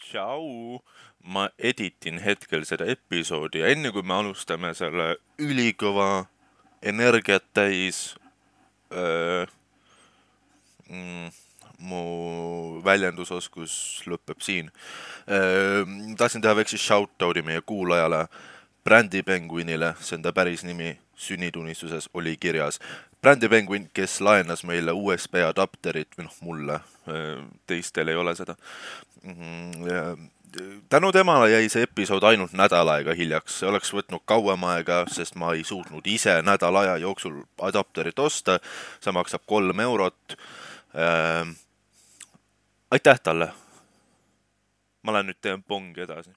tšau, ma editin hetkel seda episoodi ja enne kui me alustame selle ülikõva energiat täis öö, mm, mu väljendusoskus lõpeb siin. tahtsin teha väikse shout-out'i meie kuulajale, Brändi Penguinile, see on ta päris nimi, sünnitunnistuses oli kirjas. Brändi Penguin, kes laenas meile USB adapterit või noh, mulle, teistel ei ole seda. Tänu temale jäi see episood ainult nädal aega hiljaks, see oleks võtnud kauem aega, sest ma ei suutnud ise nädala aja jooksul adapterit osta. see maksab kolm eurot aitäh talle. ma lähen nüüd teen pongi edasi.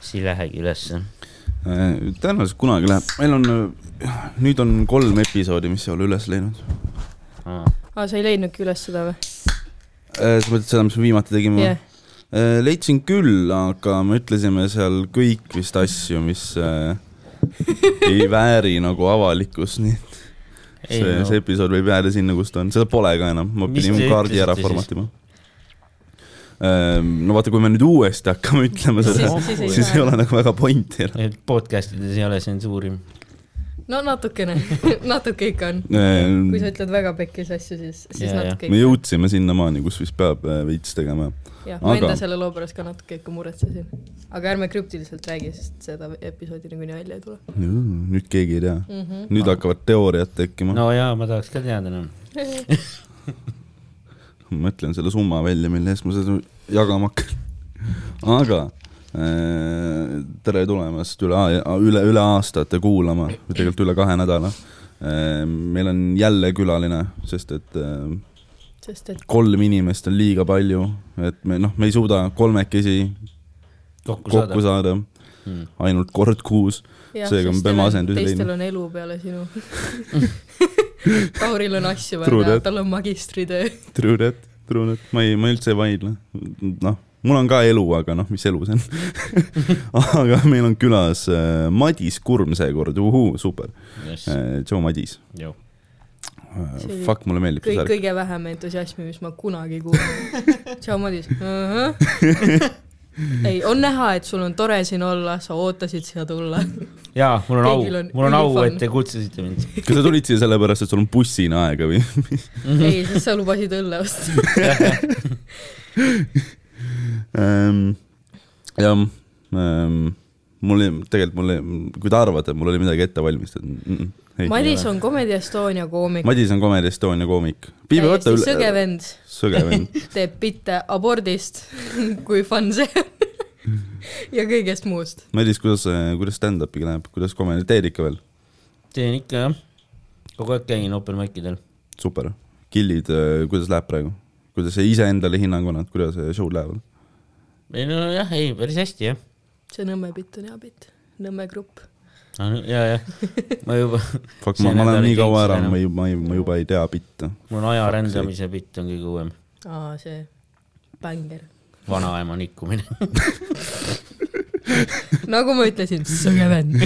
siis ei lähegi ülesse. tõenäoliselt kunagi läheb, meil on, nüüd on kolm episoodi, mis ei ole üles läinud. aa, sa ei leidnudki üles seda või? Sa mõtled seda, mis me viimati tegime yeah.? leidsin küll, aga me ütlesime seal kõik vist asju, mis äh, ei vääri nagu avalikkust, nii et Ei, see no., see episood võib jääda sinna, kus ta on, seda pole ka enam, ma pidin kaardi ära formatima. no vaata, kui me nüüd uuesti hakkame ütlema seda, Siis- siis ei siis ei ole nagu väga pointi enam. podcast ides ei ole tsensuuri. No natukene, natuke ikka on. kui sa ütled väga pekkis asju, siis, siis jaa. natuke me ikka. jõudsime sinnamaani, kus vist peab äh, veits tegema. jah, ma aga- enda selle loo pärast ka natuke ikka muretsesin. aga ärme krüptiliselt räägi, sest seda episoodi niikuinii välja ei tule nüüd keegi ei tea, mm. -hmm. nüüd hakkavad teooriad tekkima no.. no jaa, ma tahaks ka teada, noh. ma mõtlen selle summa välja, mille eest ma seda jagama hakkan. aga tere tulemast üle, üle, üle aastate kuulama, tegelikult üle kahe nädala äh,. meil on jälle külaline, sest et äh, sest et kolm inimest on liiga palju, et me noh, me ei suuda kolmekesi kokku kokku saada. saada Hmm. ainult kord kuus. Seega me peame on- asendusi teistel leidma. on elu peale sinu. Tauril on asju vaja, tal on magistritöö. True that, true that, ma ei, ma üldse ei vaidle. noh, mul on ka elu, aga noh, mis elu see on. aga meil on külas äh, Madis Kurm seekord, uhuu, super. tšau, Madis. Joo. See oli Fuck, mulle meeldib see särk. kõige vähem entusiasmi, mis ma kunagi kuulnud. tšau, Madis uh. -huh. ei, on näha, et sul on tore siin olla, sa ootasid siia tulla. jaa, mul on au Kõigil on, mul on au, et te kutsusite mind. kas sa tulid siia sellepärast, et sul on bussina aega või? ei, siis sa lubasid õlle osta. Ähm, jah, mul ei, tegelikult mul ei, kui te arvate, et mul oli midagi ette valmistatud mm. -mm, ei. Madis on Comedy Estonia koomik. Madis on Comedy Estonia koomik. Täiesti sõge üle. vend, sõge vend. teeb bitte abordist, kui fun see on. ja kõigest muust. Madis, kuidas, kuidas stand-up'iga läheb, kuidas comedy, teed ikka veel? teen ikka jah. kogu aeg käin open mic idel. super. killid, kuidas läheb praegu? kuidas sa iseendale hinnangu annad, kuidas show'd lähevad? Ei no jah, ei päris hästi jah. see Nõmme bitt on hea bitt, Nõmme grupp. ja, jah, ma juba, Fuck, ma, ma olen nii kaua ära, ma ei, ma ei, ma juba ei tea bitte. mul on aja rändamise bitt on kõige uuem. aa, see bänger. vanaema nikkumine. nagu ma ütlesin, sõge vend.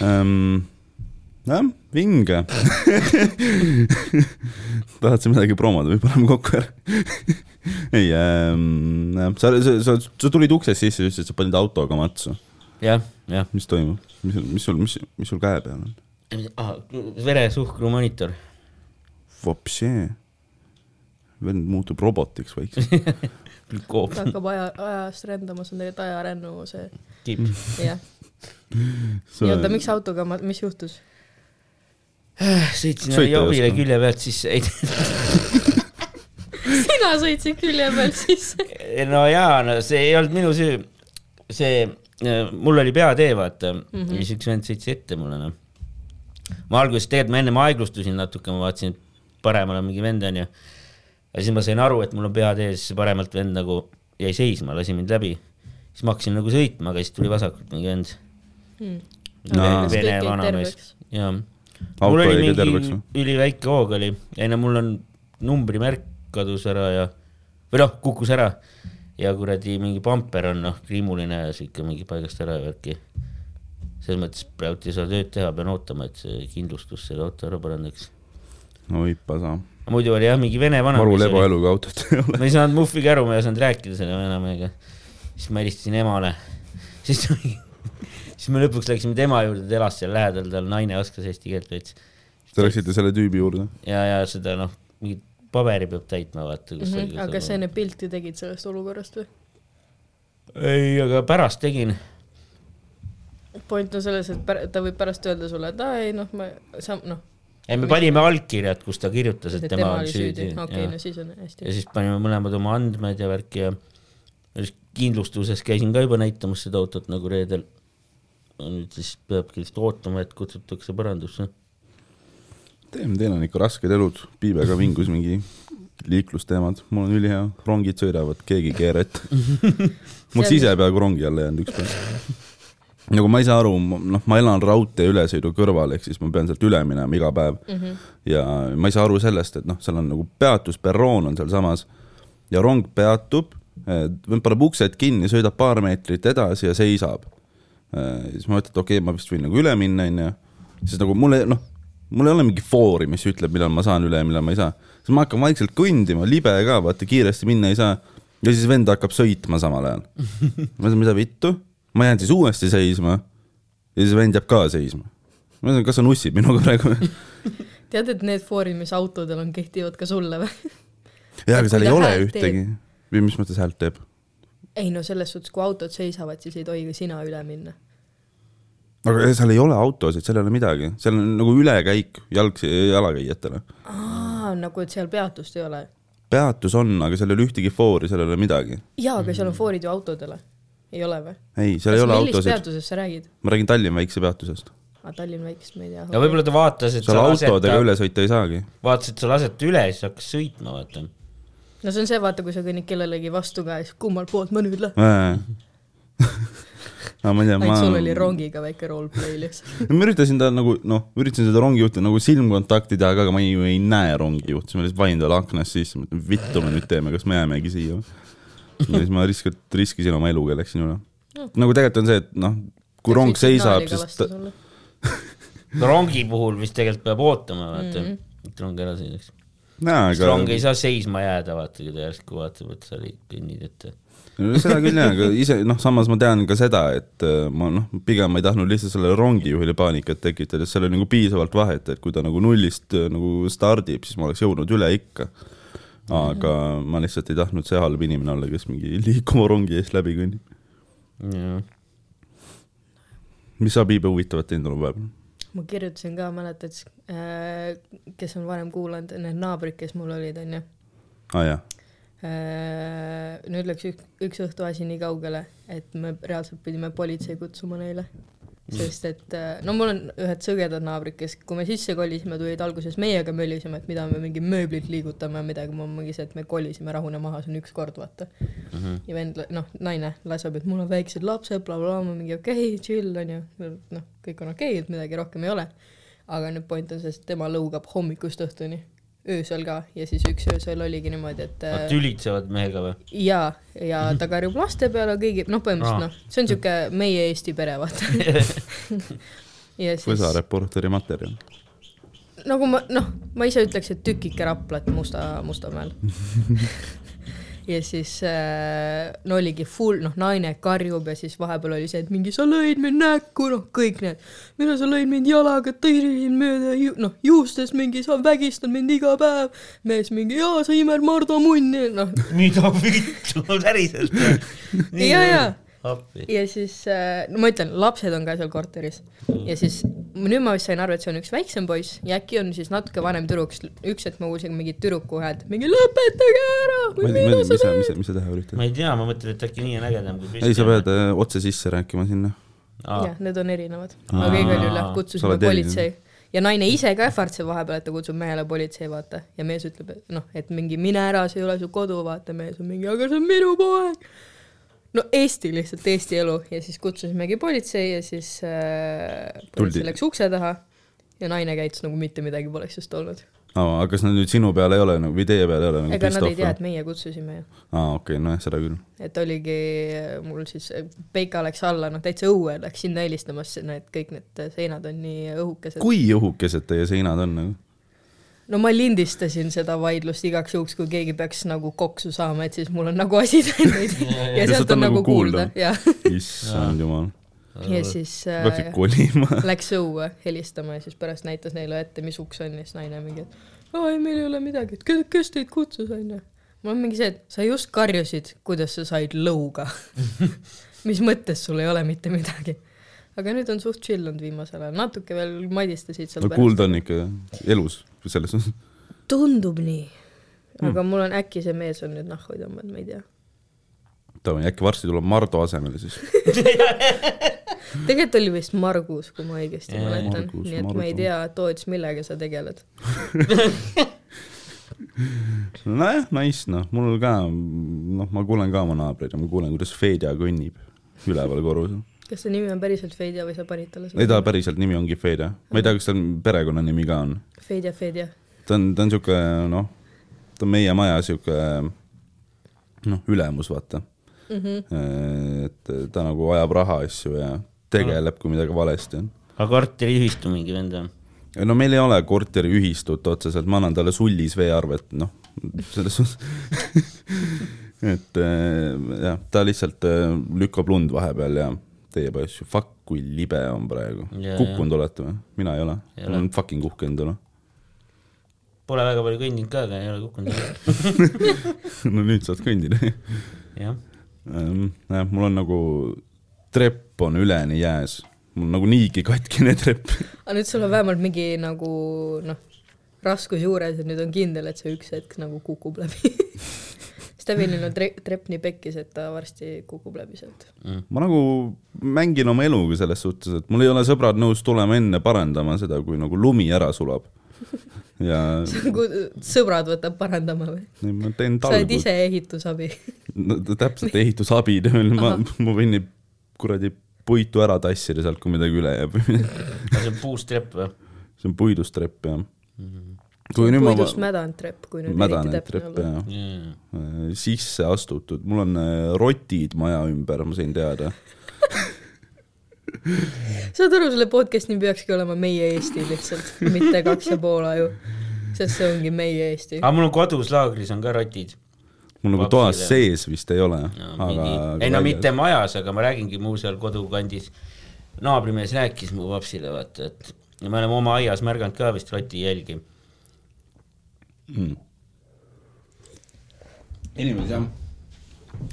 ähm,. jah, vinge. tahad sa midagi promoda või paneme kokku ära? ei ähm,, sa, sa, sa, sa tulid uksest sisse, ütlesid, et sa panid autoga matsu. jah, jah. mis toimub? mis, mis sul, mis, mis sul käe peal on? Ah, veresuhkru monitor. Vopšee. vend muutub robotiks vaikselt. glükoom. ta hakkab aja, ajast rändama, see on tegelikult ajarännu see, kiip. jah. nii, oota, miks autoga, mis juhtus? sõitsin oska. külje pealt, siis ei sina sõitsid külje peal sisse. no jaa, no see ei olnud minu süü. see, mul oli peatee, vaata mm. -hmm. siis üks vend sõitis ette mulle, noh. ma alguses tegelikult, ma ennem aeglustusin natuke, ma vaatasin, et paremal on mingi vend, onju. ja siis ma sain aru, et mul on peatee, siis paremalt vend nagu jäi seisma, lasi mind läbi. siis ma hakkasin nagu sõitma, aga siis tuli vasakult mingi vend. Aa. Vene vanamees, jaa. Mul oli mingi või? üliväike hoog oli, ei no mul on numbrimärk kadus ära ja, või noh, kukkus ära ja kuradi mingi pamper on noh, kriimuline ja sihuke mingi paigast ära ja värki. selles mõttes praegu ei saa tööd teha, pean ootama, et see kindlustus selle auto ära parandaks. no võib sa. muidu oli jah, mingi vene vana. maru lebo eluga autot ei ole. ma ei saanud muhvigi aru, ma ei osanud rääkida selle vanamehega. siis ma helistasin emale. siis, siis me lõpuks läksime tema juurde, ta elas seal lähedal, tal naine oskas eesti keelt veits. Te läksite selle tüübi juurde? ja, ja seda noh, mingit paberi peab täitma, vaata. mm. -hmm. aga kas sa enne pilti tegid sellest olukorrast või? ei, aga pärast tegin. point on selles, et ta võib pärast öelda sulle, et aa ei noh, ma, sa noh, ei, me panime allkirjad, kus ta kirjutas, et tema oli süüdi. okei, no siis on hästi ja. siis panime mõlemad oma andmed ja värki ja ja siis kindlustuses käisin ka juba näitamas seda autot nagu reedel. nüüd siis peabki lihtsalt ootama, et kutsutakse parandusse. Teil on ikka rasked elud, Piibega vingus mingi liiklusteemad, mul on ülihea, rongid sõidavad, keegi ei keera ette. ma oleks ise peaaegu rongi alla jäänud ükspäev. nagu ma ei saa aru, noh, ma elan raudtee ülesõidu kõrval, ehk siis ma pean sealt üle minema iga päev mm. -hmm. ja ma ei saa aru sellest, et noh, seal on nagu peatusperroon on sealsamas ja rong peatub, paneb uksed kinni, sõidab paar meetrit edasi ja seisab. siis ma mõtlen, et okei okay,, ma vist võin nagu üle minna, onju. siis nagu mul ei, noh, mul ei ole mingi foori, mis ütleb, millal ma saan üle ja millal ma ei saa. siis ma hakkan vaikselt kõndima, libe ka, vaata kiiresti minna ei saa. ja siis vend hakkab sõitma samal ajal. ma mõtlen, mida vittu, ma jään siis uuesti seisma ja siis vend jääb ka seisma. ma mõtlen, kas sa nussid minuga praegu tead, et need foorid, mis autodel on, kehtivad ka sulle või? jaa, aga seal ei ole ühtegi. või mis mõttes häält teeb? ei no selles suhtes, kui autod seisavad, siis ei tohi ka sina üle minna. Aga seal ei ole autosid, seal ei ole midagi, seal on nagu ülekäik jalg, jalakäijatele. aa, nagu et seal peatust ei ole. peatus on, aga seal ei ole ühtegi foori, seal ei ole midagi. jaa, aga seal on foorid ju autodele. ei ole või? ei, seal ei ole millist autosid. peatusest sa räägid? ma räägin Tallinna väikse peatusest. aa, Tallinna väikest ma ei tea. ja võib-olla ta vaatas, et seal autodega ta, üle sõita ei saagi. vaatas, et sa lased üle, siis hakkas sõitma, vaata. no see on see, vaata, kui sa kõnnid kellelegi vastu ka ja siis kummalt poolt ma nüüd lähen. no ma ei tea, ma sul oli rongiga väike roleplay lihtsalt. ma üritasin ta nagu noh, üritasin seda rongijuhti nagu silmkontakti teha ka, aga ma ei, ei näe rongijuhti, siis ma lihtsalt vahin talle aknast sisse, mõtlen vittu me nüüd teeme, kas me jäämegi siia või. ja siis ma riskilt, riskisin oma eluga ja läksin üle. nagu tegelikult on see, et noh, kui rong seisab, siis ta, rongi puhul vist tegelikult peab ootama, vaata, et rong ära jaa, sest rong ei aga saa seisma jääda, vaata, kui ta järsku vaatab, et sa kõnnid ette. Seda küll jah, aga ise noh, samas ma tean ka seda, et äh, ma noh, pigem ma ei tahtnud lihtsalt sellele rongijuhile paanikat tekitada, sest seal oli nagu piisavalt vahet, et kui ta nagu nullist äh, nagu stardib, siis ma oleks jõudnud üle ikka. aga ma lihtsalt ei tahtnud see halb inimene olla, kes mingi liikuva rongi eest läbi kõnnib. jah, mis sa Piibe huvitavat teinud oled vahepeal? ma kirjutasin ka, mäletad, kes on varem kuulanud, need naabrid, kes mul olid, onju. aa ah, jaa, nüüd läks üks, üks õhtu asi nii kaugele, et me reaalselt pidime politsei kutsuma neile. sest et äh, no mul on ühed sõgedad naabrid, kes, kui me sisse kolisime, tulid alguses meiega mölisema, et mida me mingi mööblit liigutame ja midagi, on mingi see, et me kolisime, rahune maha, see on üks kord, vaata mm. -hmm. ja vend, noh, naine laseb, et mul on väiksed lapsed bla,, blablabla, ma mingi okei okay,, chill onju, noh, kõik on okei okay,, et midagi rohkem ei ole. aga nüüd point on selles, et tema lõugab hommikust õhtuni, öösel ka ja siis üks öösel oligi niimoodi, et äh, nad tülitsevad mehega või? ja, ja ta karjub laste peale kõigi, noh, põhimõtteliselt noh, see on siuke meie Eesti pere, vaata. ja siis Võsa reporteri materjal. nagu ma noh, ma ise ütleks, et tükike Raplat Musta, Mustamäel. ja siis äh, no oligi full, noh, naine karjub ja siis vahepeal oli see, et mingi sa lõid mind näkku, noh, kõik need, mine sa lõid mind jalaga, tõrjusin mööda ju,, noh, juustest mingi, sa vägistad mind iga päev. mees mingi, jaa, sa imed Mardu munni, noh, mida vittu, päriselt ja, ja. Ja siis äh, no ma ütlen, lapsed on ka seal korteris. Ja siis nüüd ma vist sain aru, et see on üks väiksem poiss. Ja äkki on siis natuke vanem tüdruk, sest üks hetk ma kuulsin mingit tüdruku häält, mingi lõpetage ära, ma ei tea, mis sa mis sa, mis sa teha üritad? ma ei tea, ma mõtlen, et äkki nii on ägedam kui ei, sa pead äh, otse sisse rääkima sinna. jah, need on erinevad, aga igal juhul jah, kutsusime politsei. Ja naine ise ka ähvardab vahepeal, et ta kutsub mehele politsei, vaata, ja mees ütleb, et noh, et mingi mine ära, see ei ole su kodu, vaata, mees on mingi, aga see on minu poeg. No Eesti lihtsalt, Eesti elu ja siis kutsusimegi politsei ja siis äh, politsei läks ukse taha ja naine käitus nagu mitte midagi poleks just olnud. aga kas nad nüüd sinu peal ei ole nagu või teie peal ei ole nagu ega nad ei tea, et meie kutsusime ju. aa, okei, nojah, seda küll. et oligi mul siis, Peika läks alla, noh täitsa õue läks sinna helistama, sest need kõik need seinad on nii õhukesed. kui õhukesed teie seinad on nagu? No ma lindistasin seda vaidlust igaks juhuks, kui keegi peaks nagu koksu saama, et siis mul on nagu asi teinud ja Ja sealt on nagu nagu kuulda kuulda. ja, issand jumal, ja siis peaksid äh, kolima. läks õue helistama ja siis pärast näitas neile ette, mis uks on ja siis naine mingi, et aa ei, meil ei ole midagi, et kes, kes teid kutsus, onju. mul on mingi see, et sa just karjusid, kuidas sa said lõuga. mis mõttes sul ei ole mitte midagi. aga nüüd on suht chill olnud viimasel ajal, natuke veel madistasid seal no kuulda on ikka elus, selles suhtes. tundub nii. aga mul on äkki see mees on nüüd nahku tõmmanud, ma ei tea. davai, äkki varsti tuleb Mardu asemele siis. tegelikult oli vist Margus, kui ma õigesti Jaa, mäletan, nii et ma ei Mardu. tea, Toots, millega sa tegeled. nojah, nice noh, mul ka, noh, ma kuulen ka oma naabreid ja ma kuulen, kuidas Fedja kõnnib üleval korrusel. Kas see nimi on päriselt Fedja või sa panid talle ei, ta päriselt nimi ongi Fedja, ma ei tea, kas tal perekonnanimi ka on. Fedja, Fedja. ta on, ta on sihuke noh, ta on meie maja sihuke noh, ülemus vaata Mm -hmm. et ta nagu ajab raha asju ja tegeleb, kui midagi valesti on. aga korteriühistu mingi vend on? no meil ei ole korteriühistut otseselt, ma annan talle sullis veearvet, noh, selles suhtes. et äh, jah, ta lihtsalt äh, lükkab lund vahepeal ja teeb asju, fuck kui libe on praegu Jaa,. kukkunud olete või? mina ei ole, ma ole. olen fucking uhke endale. Pole väga palju kõndinud ka, aga ei ole kukkunud. no nüüd saad kõndida. jah, jah, mul on nagu, trepp on üleni jääs, mul on nagu niigi katkine trepp. aga nüüd sul on vähemalt mingi nagu noh, raskus juures ja nüüd on kindel, et see üks hetk nagu kukub läbi. Stevenil on tre-, trepp nii pekkis, et ta varsti kukub läbi sealt. ma nagu mängin oma eluga selles suhtes, et mul ei ole sõbrad nõus tulema enne parandama seda, kui nagu lumi ära sulab. ja sõbrad võtab parandama või? nii ma teen sa oled talgu ise, ehitusabi. no, täpselt ehitusabi, ma, ma võin neid kuradi puitu ära tassida sealt, kui midagi üle jääb. see on puust trepp või? see on puidust trepp jah. Kui nüüd ma puidust mädanud trepp, kui nüüd täpne trepp olla. jah, sisse astutud, mul on äh, rotid maja ümber, ma sain teada. saad aru, selle podcast nimi peakski olema Meie Eesti lihtsalt, mitte kaks ja pool aju. sest see ongi meie Eesti. aga mul on kodus laagris on ka rotid. mul nagu toas sees vist ei ole, aga. ei no mitte majas, aga ma räägingi mu seal kodukandis. naabrimees rääkis mu vapsile, vaata, et me oleme oma aias märganud ka vist roti jälgi. mm.. inimesed jah.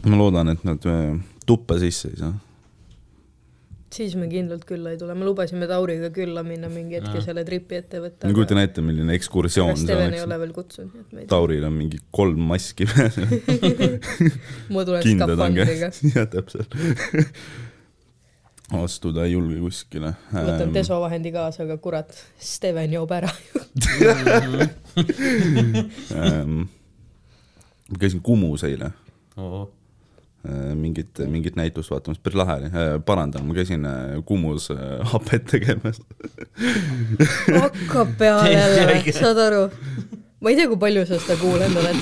ma loodan, et nad äh, tuppa sisse ei saa. siis me kindlalt külla ei tule, me lubasime Tauriga külla minna mingi hetk ja selle tripi ette võtta. ma kujutan ette, milline ekskursioon see Steven ei ole. veel kutsunud, nii et ma ei tea. Tauril on mingi kolm maski peas ja ma tulen on skafandriga jah täpselt. astuda ei julge kuskile. võtan desovahendi kaasa, aga kurat, Steven joob ära. ähm, ma käisin Kumus eile Oh. mingit, mingit näitust vaatamas, päris lahe oli äh,, parandan, ma käisin äh, Kumus hapet tegemas. hakkab peale jälle, saad aru? ma ei tea, kui palju sa seda kuulanud oled.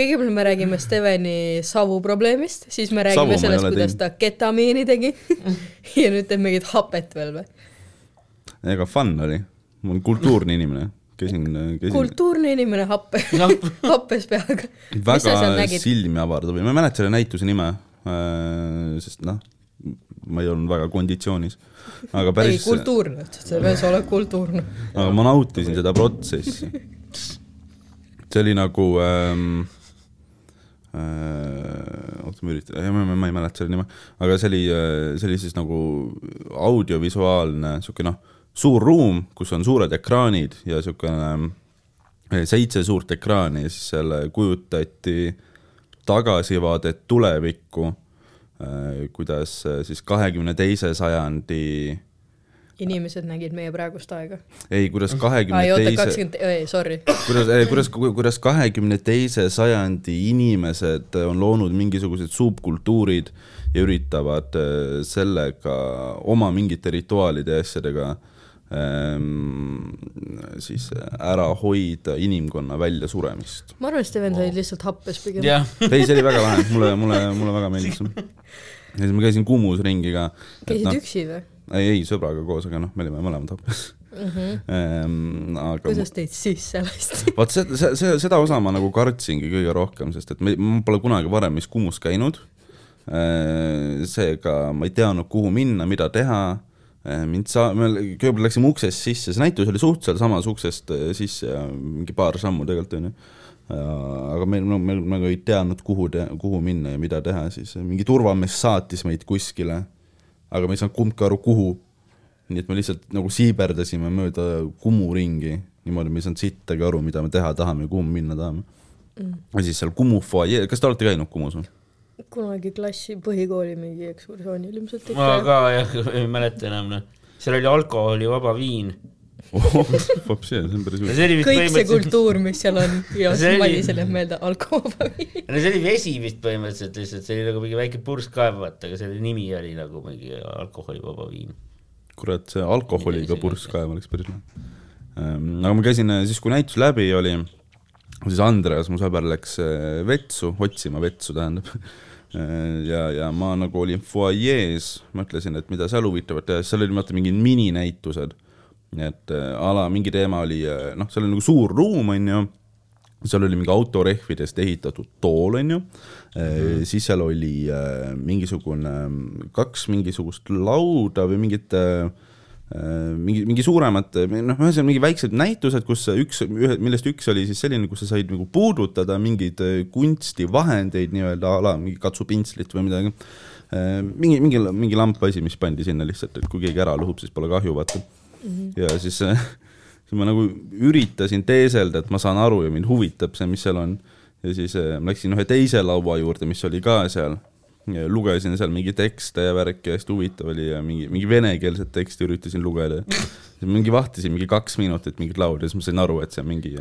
Kõigepealt me räägime Steveni savuprobleemist, siis me Savu räägime ei sellest, kuidas ta ketamiini tegi ja nüüd teeb mingit hapet veel või? ega fun oli, ma olen kultuurne inimene, käisin, käisin kultuurne inimene happe, happes peaga. sa väga silmi avardav ja ma ei mäleta selle näituse nime, sest noh, ma ei olnud väga konditsioonis, aga ei, päris, kultuurne, see mees oled kultuurne. aga ma nautisin seda protsessi. see oli nagu ähm, äh, oota, ma üritan, ma, ma, ei mäleta selle nime, aga see oli, see oli siis nagu audiovisuaalne sihuke noh, suur ruum, kus on suured ekraanid ja siukene äh, seitse suurt ekraani ja siis seal kujutati tagasivaadet tulevikku äh,, kuidas äh, siis kahekümne teise sajandi inimesed nägid meie praegust aega. ei, kuidas ai, kahekümne teise, kakskümmend, ei, sorry. kuidas, kuidas, kuidas kahekümne teise sajandi inimesed on loonud mingisugused subkultuurid ja üritavad äh, sellega oma mingite rituaalide ja asjadega ähm, siis ära hoida inimkonna väljasuremist. ma arvan, et Steven sai lihtsalt happes pigem. jah, ei, see oli väga lahe, mulle, mulle, mulle väga meeldis. ja siis ma käisin Kumus ringi ka. käisid üksi või? ei, ei sõbraga koos, aga noh, me olime mõlemad happes. Ehm, aga kuidas teid sisse lasti? vot see, see, see, seda osa ma nagu kartsingi kõige rohkem, sest et me, ma pole kunagi varem vist Kumus käinud. seega ma ei teadnud, kuhu minna, mida teha. mind sa-, me kõigepealt läksime uksest sisse, see näitus oli suht sealsamas uksest eh, sisse ja mingi paar sammu tegelikult onju. aga meil, no me nagu ei teadnud, kuhu, kuhu minna ja mida teha, siis mingi turvamees saatis meid kuskile. Aga me ei saanud kumbki aru, kuhu nii et me lihtsalt nagu siiberdasime mööda Kumu ringi, niimoodi me ei saanud sittagi aru, mida me teha tahame ja kuhu me minna tahame mm.. ja siis seal Kumu fuajee, kas te olete käinud Kumus või? kunagi klassi põhikooli mingi ekskursioonil ilmselt ma ka jah, ei mäleta enam noh. seal oli alkoholivaba viin. Vapsi, see on päris kõik huvitav. see oli vist see kultuur, mis seal on ja See siis oli- Madisel jääb meelde alkoholi. no see oli vesi vist põhimõtteliselt lihtsalt, see oli nagu mingi väike purskkaev, vaata, aga selle nimi oli nagu mingi alkoholivaba viin. kurat, see alkoholiga purskkaev oleks päris lahe. aga ma käisin äh, siis, kui näitus läbi oli, siis Andreas, mu sõber, läks äh, vetsu, otsima vetsu tähendab. ja, ja ma nagu olin fuajees, mõtlesin, et mida seal huvitavat teha, seal oli vaata mingid mininäitused. Et äh, ala mingi teema oli, noh, seal oli nagu suur ruum, onju seal oli mingi autorehvidest ehitatud tool, onju mm, -hmm. siis seal oli äh, mingisugune, kaks mingisugust lauda või mingit äh, äh, mingi, mingi suuremad, noh, ühesõnaga mingi väiksed näitused, kus üks, ühe, millest üks oli siis selline, kus sa said nagu puudutada mingeid äh, kunstivahendeid nii-öelda a la mingi katsupinslit või midagi. mingi, mingi, mingi lampasi, mis pandi sinna lihtsalt, et kui keegi ära lõhub, siis pole kahju, vaata mm. -hmm. ja siis äh, siis ma nagu üritasin teeselda, et ma saan aru ja mind huvitab see, mis seal on. ja siis äh, ma läksin ühe teise laua juurde, mis oli ka seal. lugesin seal mingi tekste ja värki hästi huvitav oli ja mingi, mingi venekeelset teksti üritasin lugeda. mingi vahtisin mingi kaks minutit mingit lauda ja siis ma sain aru, et see on mingi,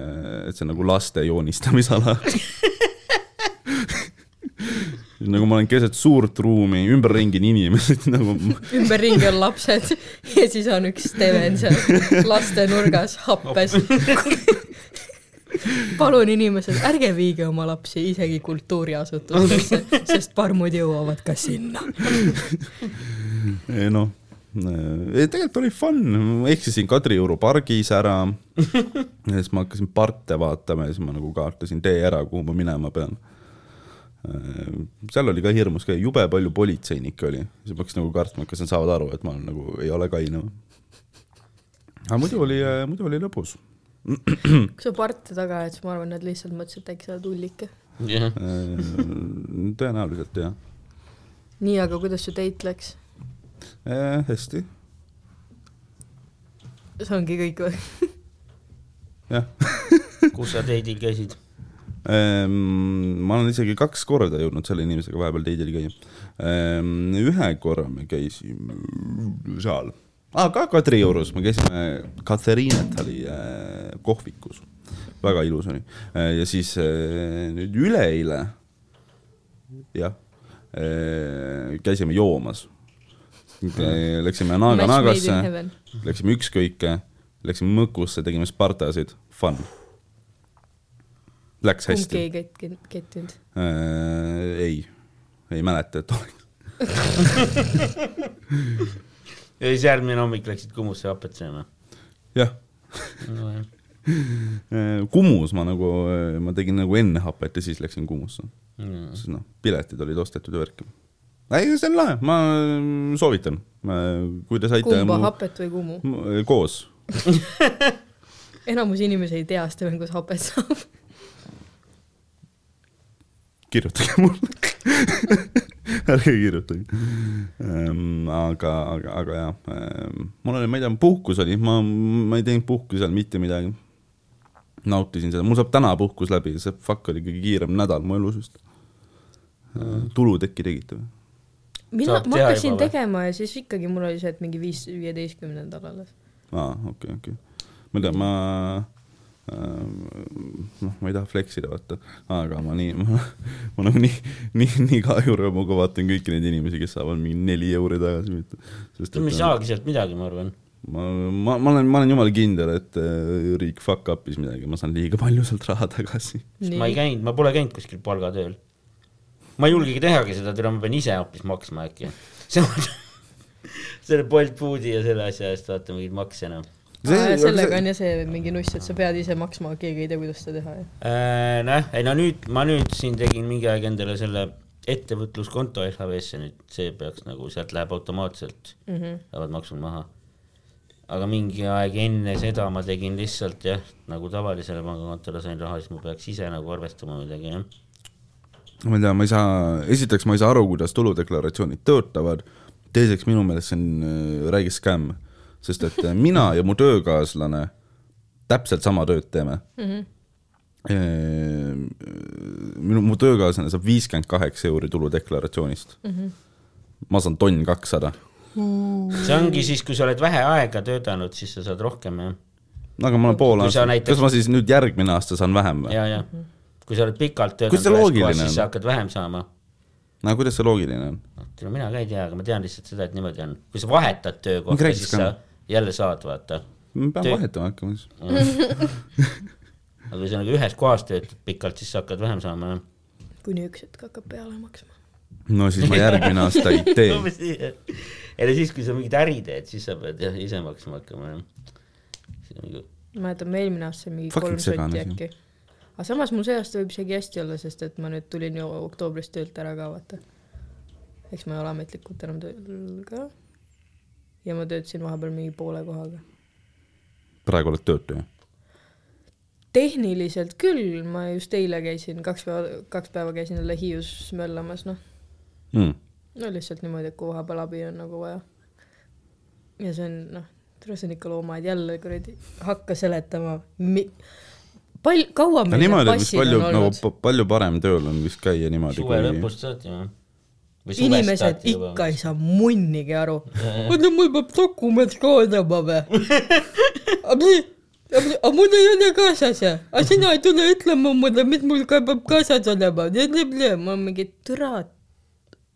et see on nagu laste joonistamisala. nagu ma olen keset suurt ruumi, ümberringi on inimesed nagu ümberringi on lapsed ja siis on üks Steven seal laste nurgas happes. palun inimesed, ärge viige oma lapsi isegi kultuuriasutustesse, sest parmud jõuavad ka sinna. ei noh, tegelikult oli fun, ma eksisin Kadrioru pargis ära. ja siis ma hakkasin parte vaatama ja siis ma nagu kaartasin tee ära, kuhu ma minema pean. Seal oli ka hirmus ka, jube palju politseinikke oli, siis ma hakkasin nagu kartma, et kas nad saavad aru, et ma nagu ei ole kaine. aga muidu oli, muidu oli lõbus. kui sa parte taga oled, siis ma arvan, nad lihtsalt mõtlesid, et äkki sa oled ullik. jah, tõenäoliselt jah. nii, aga kuidas su date läks? hästi, see ongi kõik või? jah kus sa teidil käisid? Ehm, ma olen isegi kaks korda jõudnud selle inimesega vahepeal teidil käia. ühe korra me käisime seal ah,, ka Kadriorus, me käisime Katariinethali äh, kohvikus, väga ilus oli. ja siis äh, nüüd üleeile, jah, käisime joomas. Läksime Naga Nagasse, läksime ükskõike, läksime Mõkusse, tegime Spartasid, fun. Läks kumbki hästi ei kett-, kettinud. äh,. ei, ei mäleta, et oleks. ja siis järgmine hommik läksid Kumusse hapet sööma jah, no,? Kumus ma nagu, ma tegin nagu enne hapet ja siis läksin Kumusse. Mm. siis noh, piletid olid ostetud ja värki. ei, see on lahe, ma soovitan. kui te saite kumba, hapet või Kumu? mu- koos. enamus inimesi ei tea Steven, kus hapet saab. Kirjutage mulle. ärge kirjutage ähm,. aga, aga, aga jah ähm,, mul oli, ma ei tea, puhkus oli, ma, ma ei teinud puhkuse ajal mitte midagi. nautisin seda, mul saab täna puhkus läbi, see fuck oli kõige kiirem nädal mu elus vist äh,. tulutekki tegite või? mina, ma hakkasin juba tegema ja siis ikkagi mul oli see, et mingi viis, viieteistkümnendal alles. aa, okei, okei. ma ei tea, ma noh, ma ei taha flex ida, vaata, aga ma nii, ma, ma nagu nii, nii, nii kahju rõõmuga vaatan kõiki neid inimesi, kes saavad mingi neli euri tagasi. me ei saagi sealt midagi, ma arvan. ma, ma, ma olen, ma olen jumala kindel, et äh, riik fuck up'is midagi, ma saan liiga palju sealt raha tagasi. ma ei käinud, ma pole käinud kuskil palgatööl. ma ei julgegi tehagi seda, täna ma pean ise hoopis maksma äkki. selle Bolt Foodi ja selle asja eest vaata mingeid makse enam. Sellega on ju see mingi nuss, et sa pead ise maksma, keegi ei tea, kuidas seda teha, jah. Äh, noh, ei no nüüd, ma nüüd siin tegin mingi aeg endale selle ettevõtluskonto LHV-sse nüüd, see peaks nagu, sealt läheb automaatselt, lähevad maksud maha. aga mingi aeg enne seda ma tegin lihtsalt jah, nagu tavalisele pangakontole sain raha, siis ma peaks ise nagu arvestama midagi jah. ma ei tea, ma ei saa, esiteks ma ei saa aru, kuidas tuludeklaratsioonid töötavad, teiseks minu meelest see on äh, räige skämm, sest et äh, mina ja mu töökaaslane täpselt sama tööd teeme mm. -hmm. minu, mu töökaaslane saab viiskümmend kaheksa euri tuludeklaratsioonist mm. -hmm. ma saan tonn kakssada, see ongi siis, kui sa oled vähe aega töötanud, siis sa saad rohkem jah. aga ma olen pool aastat, näiteks- kas ma siis nüüd järgmine aasta saan vähem või? ja, ja kui sa oled pikalt töötanud ühes kohas, on? siis sa hakkad vähem saama. no kuidas see loogiline on? no mina ka ei tea, aga ma tean lihtsalt seda, et niimoodi on. kui sa vahetad töökohta, siis sa jälle saad, vaata. me peame Töö- vahetama hakkama siis. aga nagu ühes kohas töötad pikalt, siis sa hakkad vähem saama, jah. kuni üks hetk hakkab peale maksma. no siis ma järgmine aasta ei tee. ei no siis, kui sa mingit äri teed, siis sa pead jah ise maksma hakkama, jah. nagu- ma mäletan, me eelmine aasta mingi Fucking kolm sotti äkki. aga samas mul see aasta võib isegi hästi olla, sest et ma nüüd tulin ju oktoobris töölt ära ka, vaata. eks ma ei ole ametlikult enam tööl ka. Ja ma töötasin vahepeal mingi poole kohaga. praegu oled töötu ju? tehniliselt küll, ma just eile käisin kaks päeva, kaks päeva käisin jälle Hiius möllamas, noh. Mm. no lihtsalt niimoodi, et kui vahepeal abi on nagu vaja. ja see on noh, tere, see on ikka loomaaed jälle kuradi, hakka seletama mi-, pal-, kaua no meil need niimoodi, passid palju on nagu olnud pa- palju parem tööl on vist käia niimoodi, suve kui lõpust saati või? Inimesed ikka ei saa munnigi aru. oota, mul peab dokument ka olema või? aga mul ei ole kaasas, aga sina ei tule ütlema mulle, mis mul ka peab kaasas olema, ma mingi türa.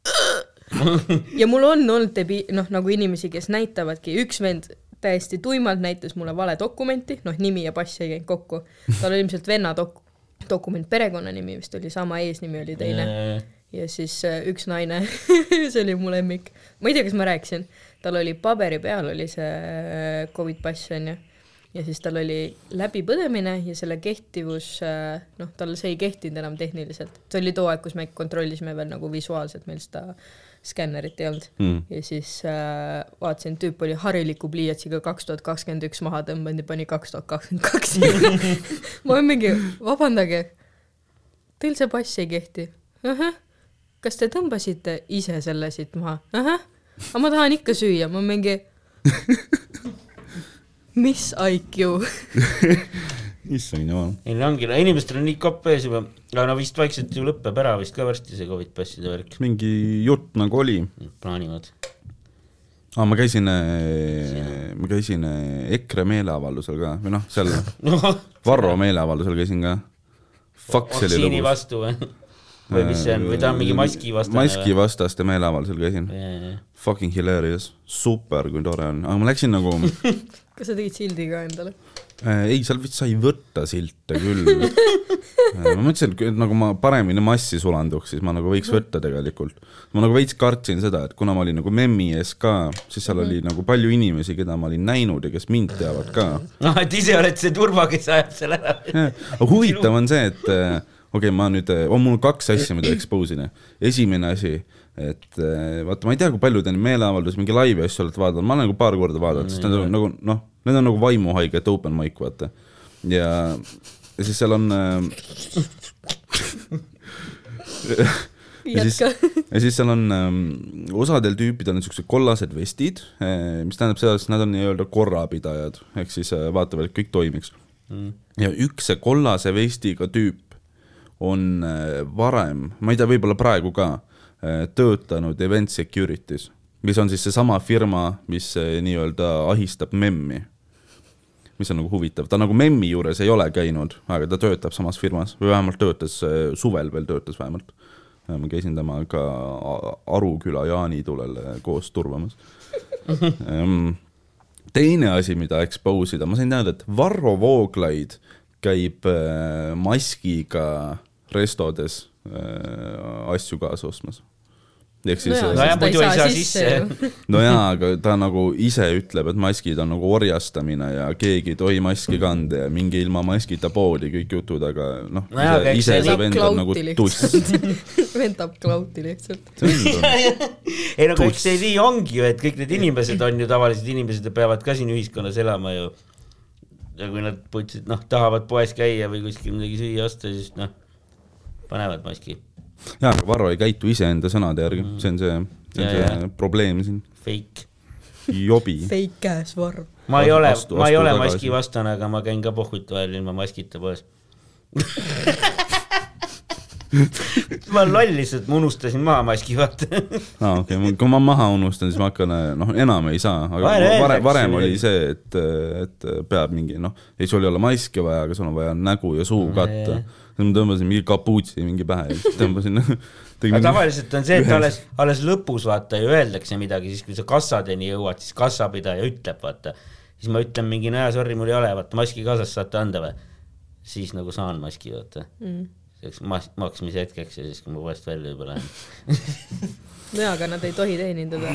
ja mul on olnud debi-, noh nagu inimesi, kes näitavadki, üks vend täiesti tuimalt näitas mulle vale dokumenti, noh nimi ja pass ei käinud kokku, tal oli ilmselt venna dok-, dokument, perekonnanimi vist oli sama, eesnimi oli teine ja siis äh, üks naine, see oli mu lemmik, ma ei tea, kas ma rääkisin, tal oli paberi peal oli see äh, Covid pass onju ja siis tal oli läbipõdemine ja selle kehtivus, noh, tal see ei kehtinud enam tehniliselt, see oli too aeg, kus me kontrollisime veel nagu visuaalselt, meil seda skännerit ei olnud Mm. ja siis äh, vaatasin, tüüp oli hariliku pliiatsiga kaks tuhat kakskümmend üks maha tõmmanud ja pani kaks tuhat kakskümmend kaks. ma mingi, vabandage, teil see pass ei kehti. Kas te tõmbasite ise selle siit maha? aga ma tahan ikka süüa, ma mingi. mis IQ? issand jumal. ei no ongi, no inimestel on nii kopp ees juba, aga no vist vaikselt ju lõpeb ära vist ka varsti see Covid passide värk, mingi jutt nagu oli, plaanivad. aa ma käisin, ma käisin äh, EKRE meeleavaldusel ka või noh, seal Varro meeleavaldusel käisin ka. Fuck, see oli vaktsiini vastu või? Või mis see on, või ta on mingi maski vastane maski vastaste meeleavaldusel käisin. või? Fucking hilarious, super, kui tore on, aga ma läksin nagu kas sa tegid sildi ka endale? äh,, ei, seal vist sai võtta silte küll äh, ma mõtlesin, et nagu ma paremini massi sulanduks, siis ma nagu võiks võtta tegelikult. ma nagu veits kartsin seda, et kuna ma olin nagu memmi ees ka, siis seal oli nagu palju inimesi, keda ma olin näinud ja kes mind teavad ka noh, et ise oled see turva, kes ajab selle ära. aga huvitav on see, et äh, okei okay,, ma nüüd, on mul kaks asja, mida expose ida. esimene asi, et äh, vaata, ma ei tea, kui palju te neid meeleavaldusi, mingi laivi asju olete vaadanud, ma olen nagu paar korda vaadanud, sest need on nagu noh, need on nagu vaimuhaigete open mic, vaata. ja, ja siis seal on äh, ja siis ja siis seal on ähm,, osadel tüüpidel on siuksed kollased vestid äh,, mis tähendab seda, et nad on nii-öelda korrapidajad, ehk siis äh, vaatavad, et kõik toimiks mm.. ja üks see kollase vestiga tüüp on äh, varem, ma ei tea, võib-olla praegu ka äh,, töötanud Event Security's, mis on siis seesama firma, mis äh, nii-öelda ahistab memmi mis on nagu huvitav, ta nagu memmi juures ei ole käinud, aga ta töötab samas firmas või vähemalt töötas äh, suvel veel töötas vähemalt. ma käisin temaga Aruküla jaanitulel äh, koos turvamas. teine asi, mida expose ida, ma sain teada, et Varro Vooglaid käib äh, maskiga restodes äh, asju kaasa ostmas. ehk siis Nojah, no, nojah, ta ei muidu ei saa sisse sisse ju. no jaa, aga ta nagu ise ütleb, et maskid on nagu orjastamine ja keegi ei tohi maski kanda ja minge ilma maskita poodi, kõik jutud, aga noh Nojah, eks ise, ise see see saab vend on nagu tuss. vend tahab klauti lihtsalt. ei no aga eks see nii ongi ju, et kõik need inimesed on ju tavalised inimesed ja peavad ka siin ühiskonnas elama ju. ja kui nad putsid, noh, tahavad poes käia või kuskil midagi süüa osta, siis noh, panevad maski. jaa, aga Varro ei käitu iseenda sõnade järgi, see on see, see on Ja, ja. see probleem siin, Fake. jobi. Fake ass varm. ma ei ole ma ei ole maski vastane, aga ma käin ka pohhutu ajal ilma maskita poes. ma olen loll lihtsalt, ma unustasin maha maski, vaata. aa, okei okay., kui ma maha unustan, siis ma hakkan, noh, enam ei saa, aga varem, varem ju oli see, et, et peab mingi, noh, ei, sul ei ole maski vaja, aga sul on vaja nägu ja suu katta. Siis ma tõmbasin mingi kapuutsi mingi pähe ja siis tõmbasin. aga tavaliselt on see, et alles, alles lõpus vaata ju öeldakse midagi, siis kui sa kassadeni jõuad, siis kassapidaja ütleb, vaata. siis ma ütlen mingi, no jaa, sorry, mul ei ole, vaata maski kaasas saate anda või? siis nagu saan maski, vaata Mm. selleks mas-, maksmise hetkeks ja siis, kui ma poest välja juba lähen. jaa, aga nad ei tohi teenindada.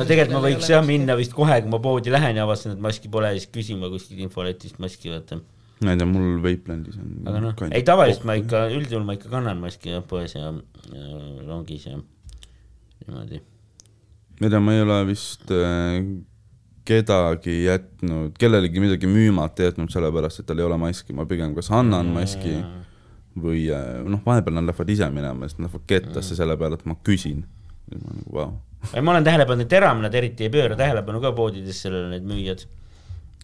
no tegelikult ma võiks jah minna vist kohe, kui ma poodi lähen ja avastan, et maski pole, siis küsima kuskilt infoletist maski, vaata. Ma ei tea, mul Vapelandis on. aga noh, ei tavaliselt ma ikka, üldjuhul ma ikka kannan maski jah poes ja, ja rongis ja niimoodi. ma ei tea, ma ei ole vist äh, kedagi jätnud, kellelegi midagi müümata jätnud sellepärast, et tal ei ole maski, ma pigem kas annan maski või äh, noh, vahepeal nad lähevad ise minema, siis nad lähevad kettasse selle peale, et ma küsin. siis ma nagu vau. ei, ma olen tähele pannud, et enam nad eriti ei pööra tähelepanu ka poodides sellele, need müüjad.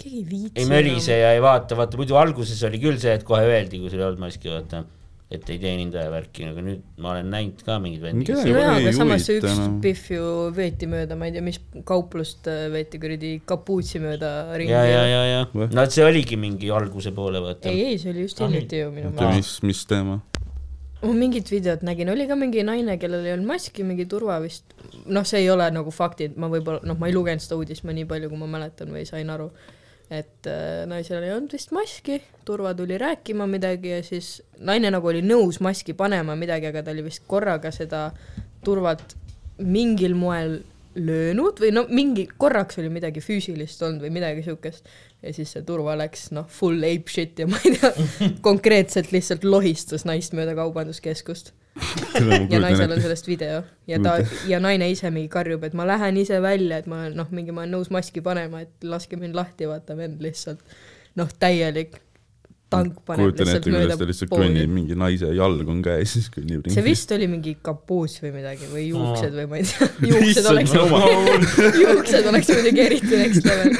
Keegi ei viitsi. ei mölise ja ei vaata, vaata muidu alguses oli küll see, et kohe öeldi, kui sul ei olnud maski, vaata. et ei teeninda ja värki, aga nüüd ma olen näinud ka mingeid vendi, kes Ei no jaa, ei aga samas see üks. Pihv ju veeti mööda, ma ei tea, mis kauplust äh, veeti kuradi kapuutsi mööda ringi. ja, ja, ja, ja no et see oligi mingi alguse poole, vaata. ei, ei, see oli just hiljuti ju minu meelest. mis, mis teema? ma mingit videot nägin, oli ka mingi naine, kellel ei olnud maski, mingi turva vist, noh, see ei ole nagu faktid, ma võib-olla, noh, ma ei lugenud seda uudist, ma nii palju, kui ma mäletan või sain aru, et äh, naisel ei olnud vist maski, turva tuli rääkima midagi ja siis naine nagu oli nõus maski panema midagi, aga ta oli vist korraga seda turvat mingil moel löönud või no mingi, korraks oli midagi füüsilist olnud või midagi siukest. Ja siis see turva läks noh, full ape shit ja ma ei tea, konkreetselt lihtsalt lohistas naist mööda kaubanduskeskust ja naisel on sellest video. Ja ta ja naine ise mingi karjub, et ma lähen ise välja, et ma noh, mingi ma olen nõus maski panema, et laske mind lahti, vaata vend lihtsalt noh, täielik tank paneb kujutan ette, kuidas ta lihtsalt kõnnib, mingi naise jalg on käes, siis kõnnib see vist oli mingi kapuus või midagi või juuksed või ma ei tea, juuksed oleks juuksed oleks muidugi eriti next level.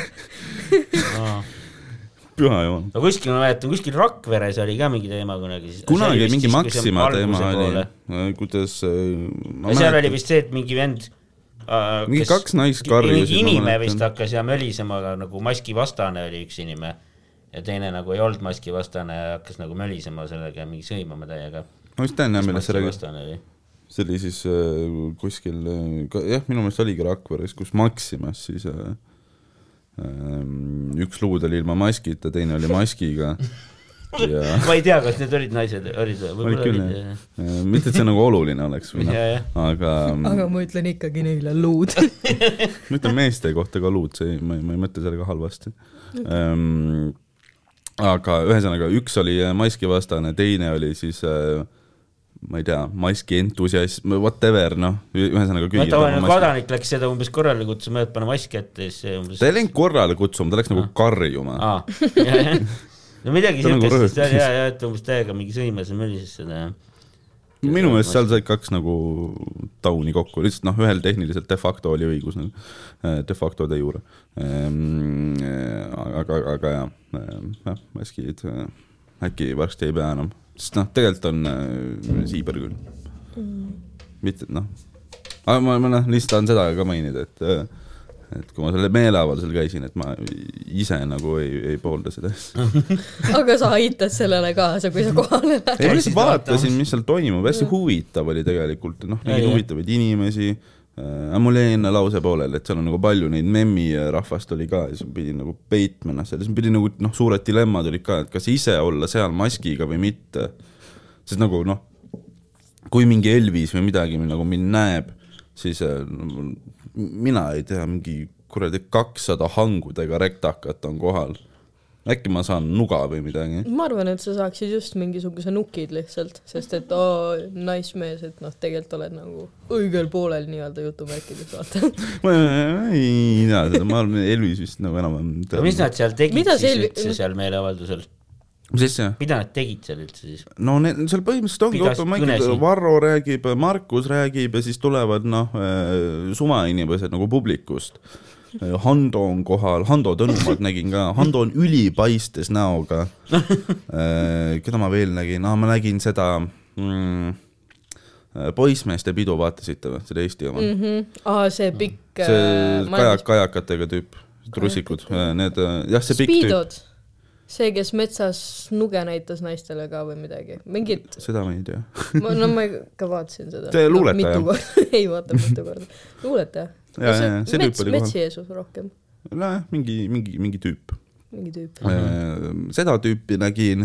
Püha jumal. no kuskil ma mäletan, kuskil Rakveres oli ka mingi teema kunagi. kunagi mingi Maxima teema oli, kuidas seal oli vist see, et mingi vend äh, Mingi kaks naist karjusid, mingi inimene vist hakkas ja mölisema, aga nagu maskivastane oli üks inimene ja teine nagu ei olnud maskivastane ja hakkas nagu mölisema sellega ja mingi sõimama täiega. ma vist tean jah, millest maskivastane oli. see oli siis äh, kuskil äh,, jah, minu meelest oligi Rakveres, kus Maximas siis äh, üks luud oli ilma maskita, teine oli maskiga ja ma ei tea, kas need olid naised, olid või? olid küll jah, mitte et see nagu oluline oleks või noh aga aga ma ütlen ikkagi neile luud. ma ütlen meeste kohta ka luud, see, ma ei, ma ei mõtle sellega halvasti ähm,. aga ühesõnaga, üks oli äh, maskivastane, teine oli siis äh, ma ei tea, maski entusiasm, whatever, noh, ühesõnaga no tavaline kodanik läks seda umbes korrale kutsuma, et pane mask ette ja siis see umbes. ta ei läinud korrale kutsuma, ta läks nagu karjuma. aa, no midagi nagu siukest, rõhutas. ja, ja, et umbes täiega mingi sõimas ja mölises seda ja. minu meelest seal said kaks nagu tauni kokku, lihtsalt noh, ühel tehniliselt de facto oli õigus nagu, de facto de jure. aga, aga jah, jah, maskid äh, äkki varsti ei pea enam, sest noh, tegelikult on äh, siiber küll. mitte, et noh, aga ma, ma noh, lihtsalt tahan seda ka mainida, et äh, et kui ma sellel meeleavaldusel käisin, et ma ise nagu ei, ei poolda seda aga sa aitad sellele kaasa, kui sa kohale lähed. ei, ma lihtsalt vaatasin mis seal toimub, hästi huvitav oli tegelikult, noh, nägin huvitavaid inimesi äh,. mul jäi enne lause pooleli, et seal on nagu palju neid memmi rahvast oli ka ja siis pidin nagu peitma ennast seal, siis pidin nagu noh, suured dilemmad olid ka, et kas ise olla seal maskiga või mitte. sest nagu noh, kui mingi Elvis või midagi nagu mind näeb, siis äh, no, mina ei tea, mingi kuradi kakssada hangudega rektakat on kohal. Äkki ma saan nuga või midagi? ma arvan, et sa saaksid just mingisuguse nukid lihtsalt, sest et oo, naismees, et noh, tegelikult oled nagu õigel poolel nii-öelda jutumärkides, vaata. ma ei tea seda, ma arvan, Elvis vist nagu enam-vähem mis nad seal tegid Mida siis see- üldse seal meeleavaldusel? mis asja? mida nad tegid seal üldse siis? no need, seal põhimõtteliselt ongi open mic'id. Varro räägib, Markus räägib ja siis tulevad noh, suvainimesed nagu publikust. Hando on kohal, Hando Tõnumaad nägin ka, Hando on ülipaistes näoga. keda ma veel nägin, aa ma nägin seda mm, poissmeeste pidu, vaatasite või, seda Eesti oma? aa, see pikk see äh, kajak, kajakatega tüüp, trussikud, need, jah, see pikk tüüp, see, kes metsas nuge näitas naistele ka või midagi, mingid, seda ma ei tea. no ma ka vaatasin seda. See luuletaja. korda, ei vaata mitu korda, luuletaja. See tüüp mets, oli kohal. mets-Jeesus rohkem, nojah, mingi, mingi, mingi tüüp mingi tüüp. mm. seda tüüpi nägin,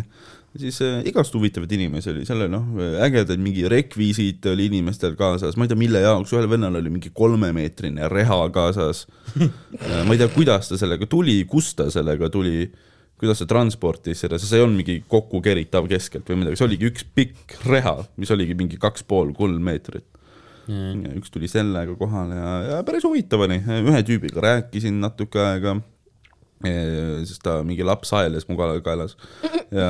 siis äh, igast huvitavaid inimesi oli, selle noh, ägedaid mingi rekvisiit oli inimestel kaasas, ma ei tea, mille jaoks, ühel vennal oli mingi kolmemeetrine reha kaasas. ma ei tea, kuidas ta sellega tuli, kust ta sellega tuli, kuidas ta transportis seda, sest see ei olnud mingi kokku keritav keskelt või midagi, see oligi üks pikk reha, mis oligi mingi kaks pool, kolm meetrit. Ja üks tuli sellega kohale ja, ja päris huvitav oli, ühe tüübiga rääkisin natuke aega, sest ta mingi laps aeles mu kaelas ja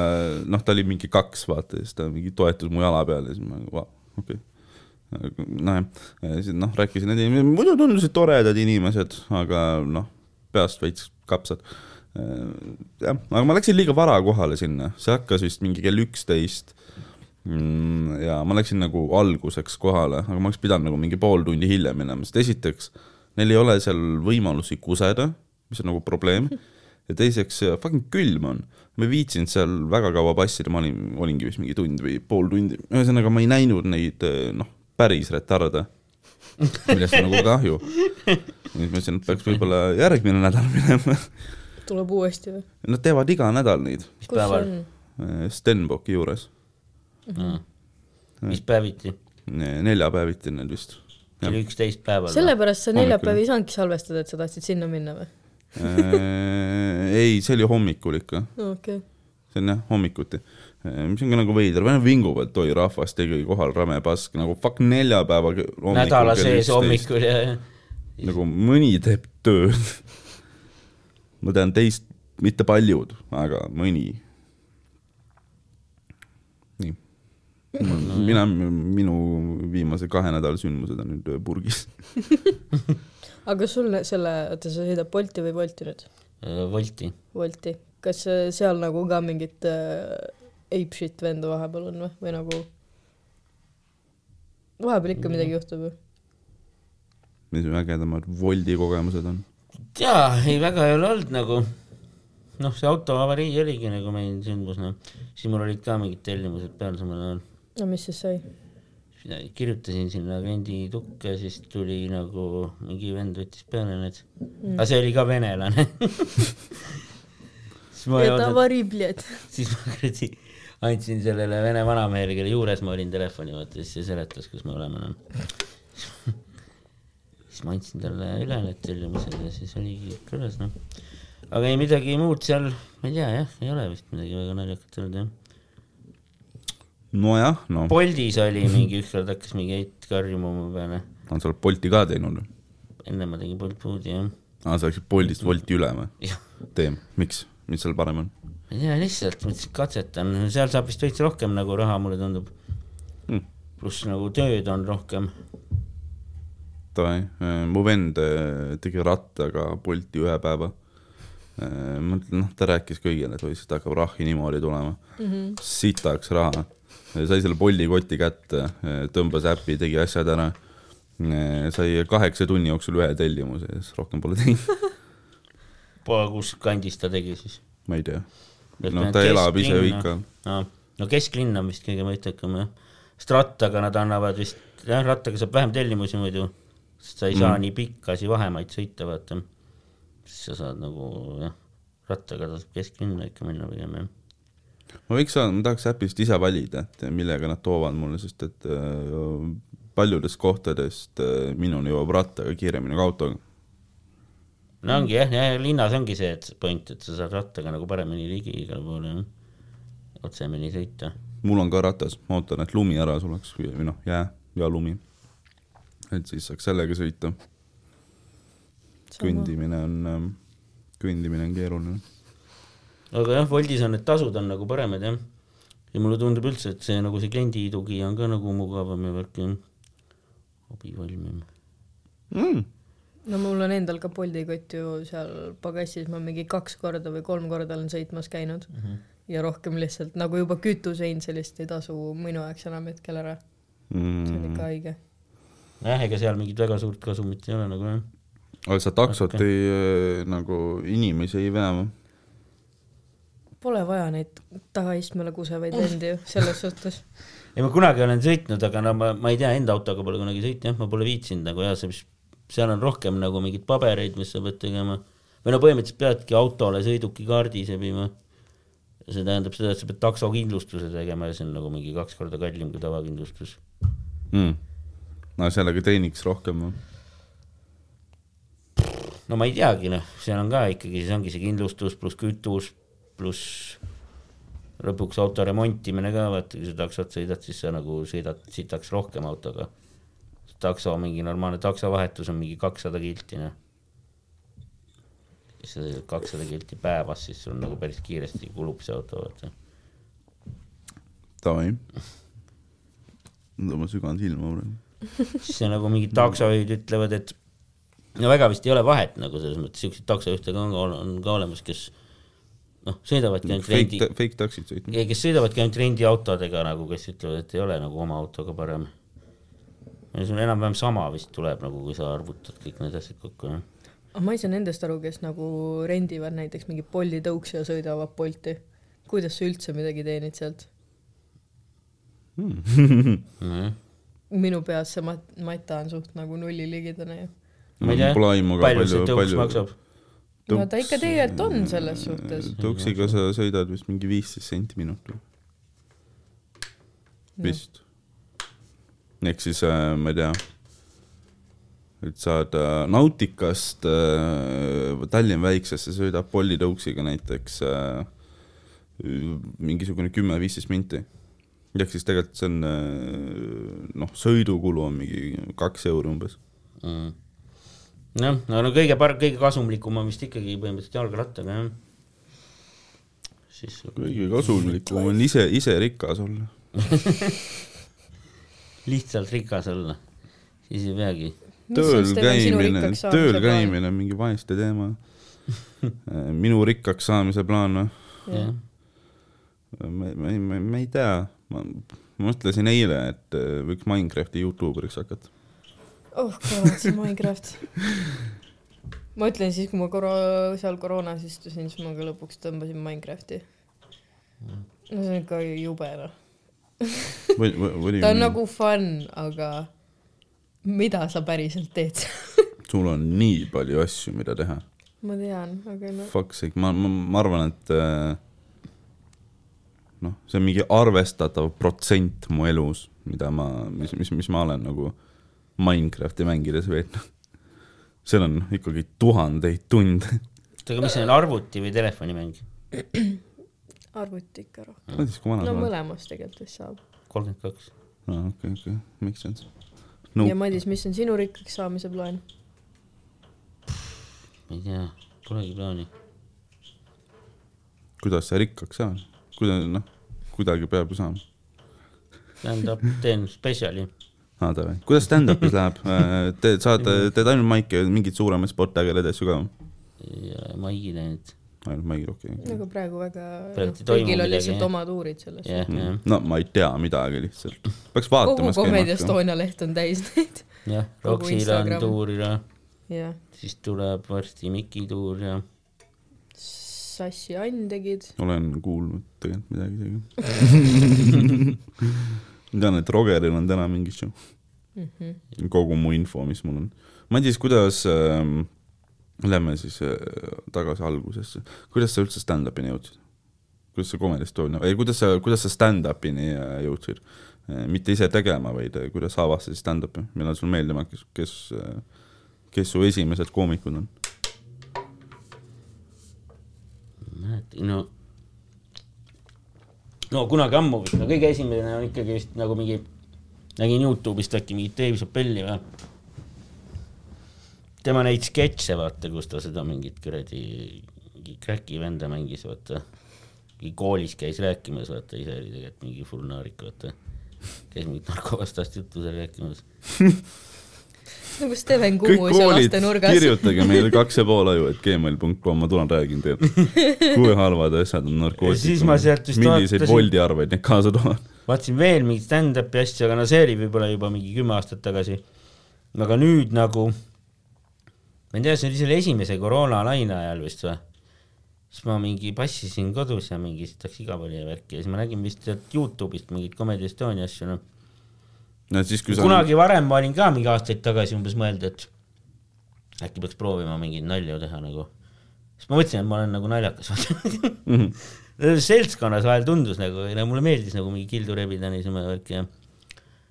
noh, ta oli mingi kaks, vaata, siis ta mingi toetus mu jala peal ja siis ma, vau, okei okay.. nojah, siis noh, rääkisin nende inimestega, muidu tundusid toredad inimesed, aga noh, peast veits kapsad. jah, aga ma läksin liiga vara kohale sinna, see hakkas vist mingi kell üksteist ja ma läksin nagu alguseks kohale, aga ma oleks pidanud nagu mingi pool tundi hiljem minema, sest esiteks neil ei ole seal võimalusi kuseda, mis on nagu probleem. ja teiseks fucking külm on, ma ei viitsinud seal väga kaua passida, ma olin, olingi vist mingi tund või pool tundi, ühesõnaga ma ei näinud neid noh, päris retarde, millest on nagu kahju. siis ma mõtlesin, et peaks võib-olla järgmine nädal minema. tuleb uuesti või? Nad teevad iga nädal neid kus see päeval? on? Stenbocki juures, mis päeviti? neljapäeviti need vist kell üksteist päeval. sellepärast sa neljapäev ei saanudki salvestada, et sa tahtsid sinna minna või? Äh, ei, see oli hommikul ikka, okei. see on jah hommikuti, mis on ka nagu veider, või noh vinguvad, et oi rahvas tegi kohal rame pask, nagu fuck neljapäeva hommikul nädala sees 11. hommikul ja, ja nagu mõni teeb tööd. ma tean teist, mitte paljud, aga mõni. nii. mina, minu viimase kahe nädala sündmused on nüüd purgis. aga kas sul selle, oota, sa sõidad Bolti või Bolti nüüd? Wolti. Wolti. kas äh, seal nagu ka mingit äh, ape shit venda vahepeal on või, või nagu vahepeal ikka midagi juhtub ju? mis ägedamad Woldi kogemused on? jaa, ei väga ei ole olnud nagu, noh, see auto avarii oligi nagu meil sündmus, noh, siis mul olid ka mingid tellimused peal samal ajal. No mis siis sai? kirjutasin sinna klienditukke, siis tuli nagu mingi vend võttis peale need mm., aga see oli ka venelane siis ma varibled. siis ma kuradi andsin sellele vene vanamehele, kelle juures ma olin telefoni, vaata siis see seletas, kus me oleme, noh. siis ma andsin talle üle need tellimused ja siis oligi kõik üles, noh. aga ei midagi muud seal, ma ei tea jah, ei ole vist midagi väga naljakat olnud jah. nojah, no Boltis oli mingi ükskord hakkas mingi heit karjuma mu peale, on sa oled Bolti ka teinud või? enne ma tegin Bolt Foodi jah. aa, sa läksid Boltist Wolti üle või? jah, teem, miks, mis seal parem on? ma ei tea, lihtsalt mõtlesin, et katsetan, seal saab vist veits rohkem nagu raha, mulle tundub Hmm. pluss nagu tööd on rohkem. Davai, mu vend äh, tegi rattaga Bolti ühe päeva. mõtlen, noh, ta rääkis kõigile, et oi, siit hakkab rahi niimoodi tulema mm. -hmm. sitaks raha. Sai selle Bolti koti kätte, tõmbas äpi, tegi asjad ära. sai kaheksa tunni jooksul ühe tellimuse ja siis rohkem pole teinud, kus kandis ta tegi siis? ma ei tea. noh, ta elab ise ju ikka. no kesklinn on vist kõige mõttekam jah. sest rattaga nad annavad vist, jah, rattaga saab vähem tellimusi muidu, sest sa ei saa Mm. nii pikkasi vahemaid sõita, vaata. siis sa saad nagu jah, rattaga tasub kesklinna ikka minna pigem jah. Ma võiks saada, ma tahaks äpist ise valida, et millega nad toovad mulle, sest et äh, paljudest kohtadest äh, minuni jõuab rattaga kiiremini kui autoga. no ongi jah, ja linnas ongi see, et point, et sa saad rattaga nagu paremini ligi igale poole otsemini sõita. mul on ka ratas, ma ootan, et lumi ära suleks või või noh, jää ja lumi. et siis saaks sellega sõita. kõndimine on, kõndimine on keeruline. Aga jah, Woldis on need tasud on nagu paremad jah. ja mulle tundub üldse, et see nagu see kliendi tugi on ka nagu mugavam ja värk jah. abivalmim. Mm. no mul on endal ka Bolti kott ju seal pagassis, ma mingi kaks korda või kolm korda olen sõitmas käinud mm. -hmm. ja rohkem lihtsalt nagu juba kütuse hind sellist ei tasu minu jaoks enam hetkel ära. see on Mm. ikka haige. jah, ega seal mingit väga suurt kasumit ei ole nagu jah. aga sa taksot Okei. ei, nagu inimesi ei vea või? Pole vaja neid tagaistmele kusevaid vendi ju, selles suhtes. ei, ma kunagi olen sõitnud, aga no ma, ma ei tea, enda autoga pole kunagi sõitnud jah, ma pole viitsinud nagu ja see, mis, seal on rohkem nagu mingeid pabereid, mis sa pead tegema. või no põhimõtteliselt peadki autole sõidukikaardi sebima. see tähendab seda, et sa pead taksokindlustuse tegema ja see on nagu mingi kaks korda kallim kui tavakindlustus. mm.. no sellega teeniks rohkem või? no ma ei teagi, noh, seal on ka ikkagi, siis ongi see kindlustus pluss kütus pluss lõpuks auto remontimine ka, vaata kui sa taksot sõidad, siis sa nagu sõidad sitaks rohkem autoga. takso, mingi normaalne taksovahetus on mingi kakssada kilti, noh. siis sa sõidad kakssada kilti päevas, siis sul nagu päris kiiresti kulub see auto, vaata. Davai. ma sügan silma praegu. siis see nagu mingid taksojuhid ütlevad, et no väga vist ei ole vahet nagu selles mõttes, siukseid taksojuhte ka on, on ka olemas, kes noh, sõidavadki ainult rendi Fake, taksid sõitma. kes sõidavadki ainult rendiautodega nagu, kes ütlevad, et ei ole nagu oma autoga parem. see on enam-vähem sama vist tuleb nagu, kui sa arvutad kõik need asjad kokku, jah. aga ma ei saa nendest aru, kes nagu rendivad näiteks mingi Bolti tõuksi ja sõidavad Bolti. kuidas sa üldse midagi teenid sealt? nojah, minu peas see mat-, mata on suht nagu nulli ligidane ju. ma ei tea, palju see tõuks palju. maksab? No ta ikka tegelikult on selles suhtes. tõuksiga sa sõidad vist mingi viisteist senti minut või? vist. ehk siis äh, ma ei tea, et saada Nautikast äh, Tallinna väiksesse sõidab Bolli tõuksiga näiteks äh, mingisugune kümme-viisteist minti. ehk siis tegelikult see on äh, noh, sõidukulu on mingi kaks euri umbes. Mm. jah, no, no kõige par-, kõige kasumlikum on vist ikkagi põhimõtteliselt jalgrattaga, jah. siis kõige kasumlikum on ise, ise rikas olla. lihtsalt rikas olla, siis ei peagi. tööl käimine, tööl käimine on mingi vaeste teema. minu rikkaks saamise plaan, noh, jah, ma, ma, ma, ma ei tea, ma mõtlesin eile, et äh, võiks Minecrafti Youtuberiks hakata. Oh kurat, see Minecraft. ma ütlen siis, kui ma koro-, seal koroonas istusin, siis ma ka lõpuks tõmbasin Minecrafti. no see on ikka jube noh. ta on nagu fun, aga mida sa päriselt teed sul on nii palju asju, mida teha. ma tean, aga noh, Fuck sake, ma, ma, ma arvan, et äh, noh, see on mingi arvestatav protsent mu elus, mida ma, mis, mis, mis ma olen nagu Minecrafti mängides veetnud. seal on ikkagi tuhandeid tunde. oota, aga mis see on, arvuti või telefonimäng? arvuti ikka rohkem. no sa mõlemas tegelikult vist saab. kolmkümmend kaks. aa, okei, okei, makes sense. no. no ja Madis, mis on sinu rikkaks saamise plaan? ma ei tea, polegi plaani. kuidas sa rikkaks saad? kuidas, noh, kuidagi peab ju saama. tähendab, teen spetsiali. aa, davai. kuidas stand-up'is läheb? teed, saad, teed ainult maiki, mingeid suuremaid sportägedaid asju ka või? ja ma ei teinud. ainult maigid, okei okay.. nagu praegu väga, toimu kõigil on lihtsalt jah. oma tuurid selles. jah, jah, no ma ei tea midagi lihtsalt. peaks kogu vaatamas Comedy käima. Estonia leht on täis neid. jah, Kogu Roxil on Instagram. tuur ja jah, siis tuleb varsti Miki tuur ja Sassi Ann tegid. olen kuulnud tegelikult midagi isegi. ma tean, et Rogeril on täna mingi show. Mhm. kogu mu info, mis mul on. Madis, kuidas ähm,, lähme siis äh, tagasi algusesse, kuidas sa üldse stand-up'ini jõudsid? kuidas sa Comedy Estonia, ei kuidas sa, kuidas sa stand-up'ini äh, jõudsid? mitte ise tegema, vaid äh, kuidas sa avastasid stand-up'i, millal sul meeldima hakkas, kes, kes su esimesed koomikud on? mäletan, no no kunagi ammu vist, no kõige esimene on ikkagi vist nagu mingi, nägin Youtube'ist äkki mingit Dave Chappelli või. tema neid sketše, vaata, kus ta seda mingit kuradi, mingi crack'i venda mängis, vaata. mingi koolis käis rääkimas, vaata, ise oli tegelikult mingi full naarik, vaata. käis mingit narkovastast juttu seal rääkimas. nagu Steven ja koolid, lastenurgas. kirjutage meile kaks ja pool aju, et gmail.com, ma tulen räägin teile. kui halvad asjad on Ja siis ma sealt narkootikumid milliseid Bolti arveid need kaasa toovad. vaatasin veel mingit stand-up'i asja, aga no see oli võib-olla juba mingi kümme aastat tagasi. aga nüüd nagu, ma ei tea, see oli selle esimese koroonalaine ajal vist või? siis ma mingi passisin kodus ja mingi sitaks ja värki ja siis ma nägin vist sealt Youtube'ist mingeid Comedy Estonia asju, noh. No siis, kui sa kunagi varem ma olin ka mingi aastaid tagasi umbes mõelnud, et äkki peaks proovima mingeid nalju teha nagu. siis ma mõtlesin, et ma olen nagu naljakas, vaata Mhm. seltskonnas vahel tundus nagu, mulle meeldis nagu mingi kildu rebida niisama värk ja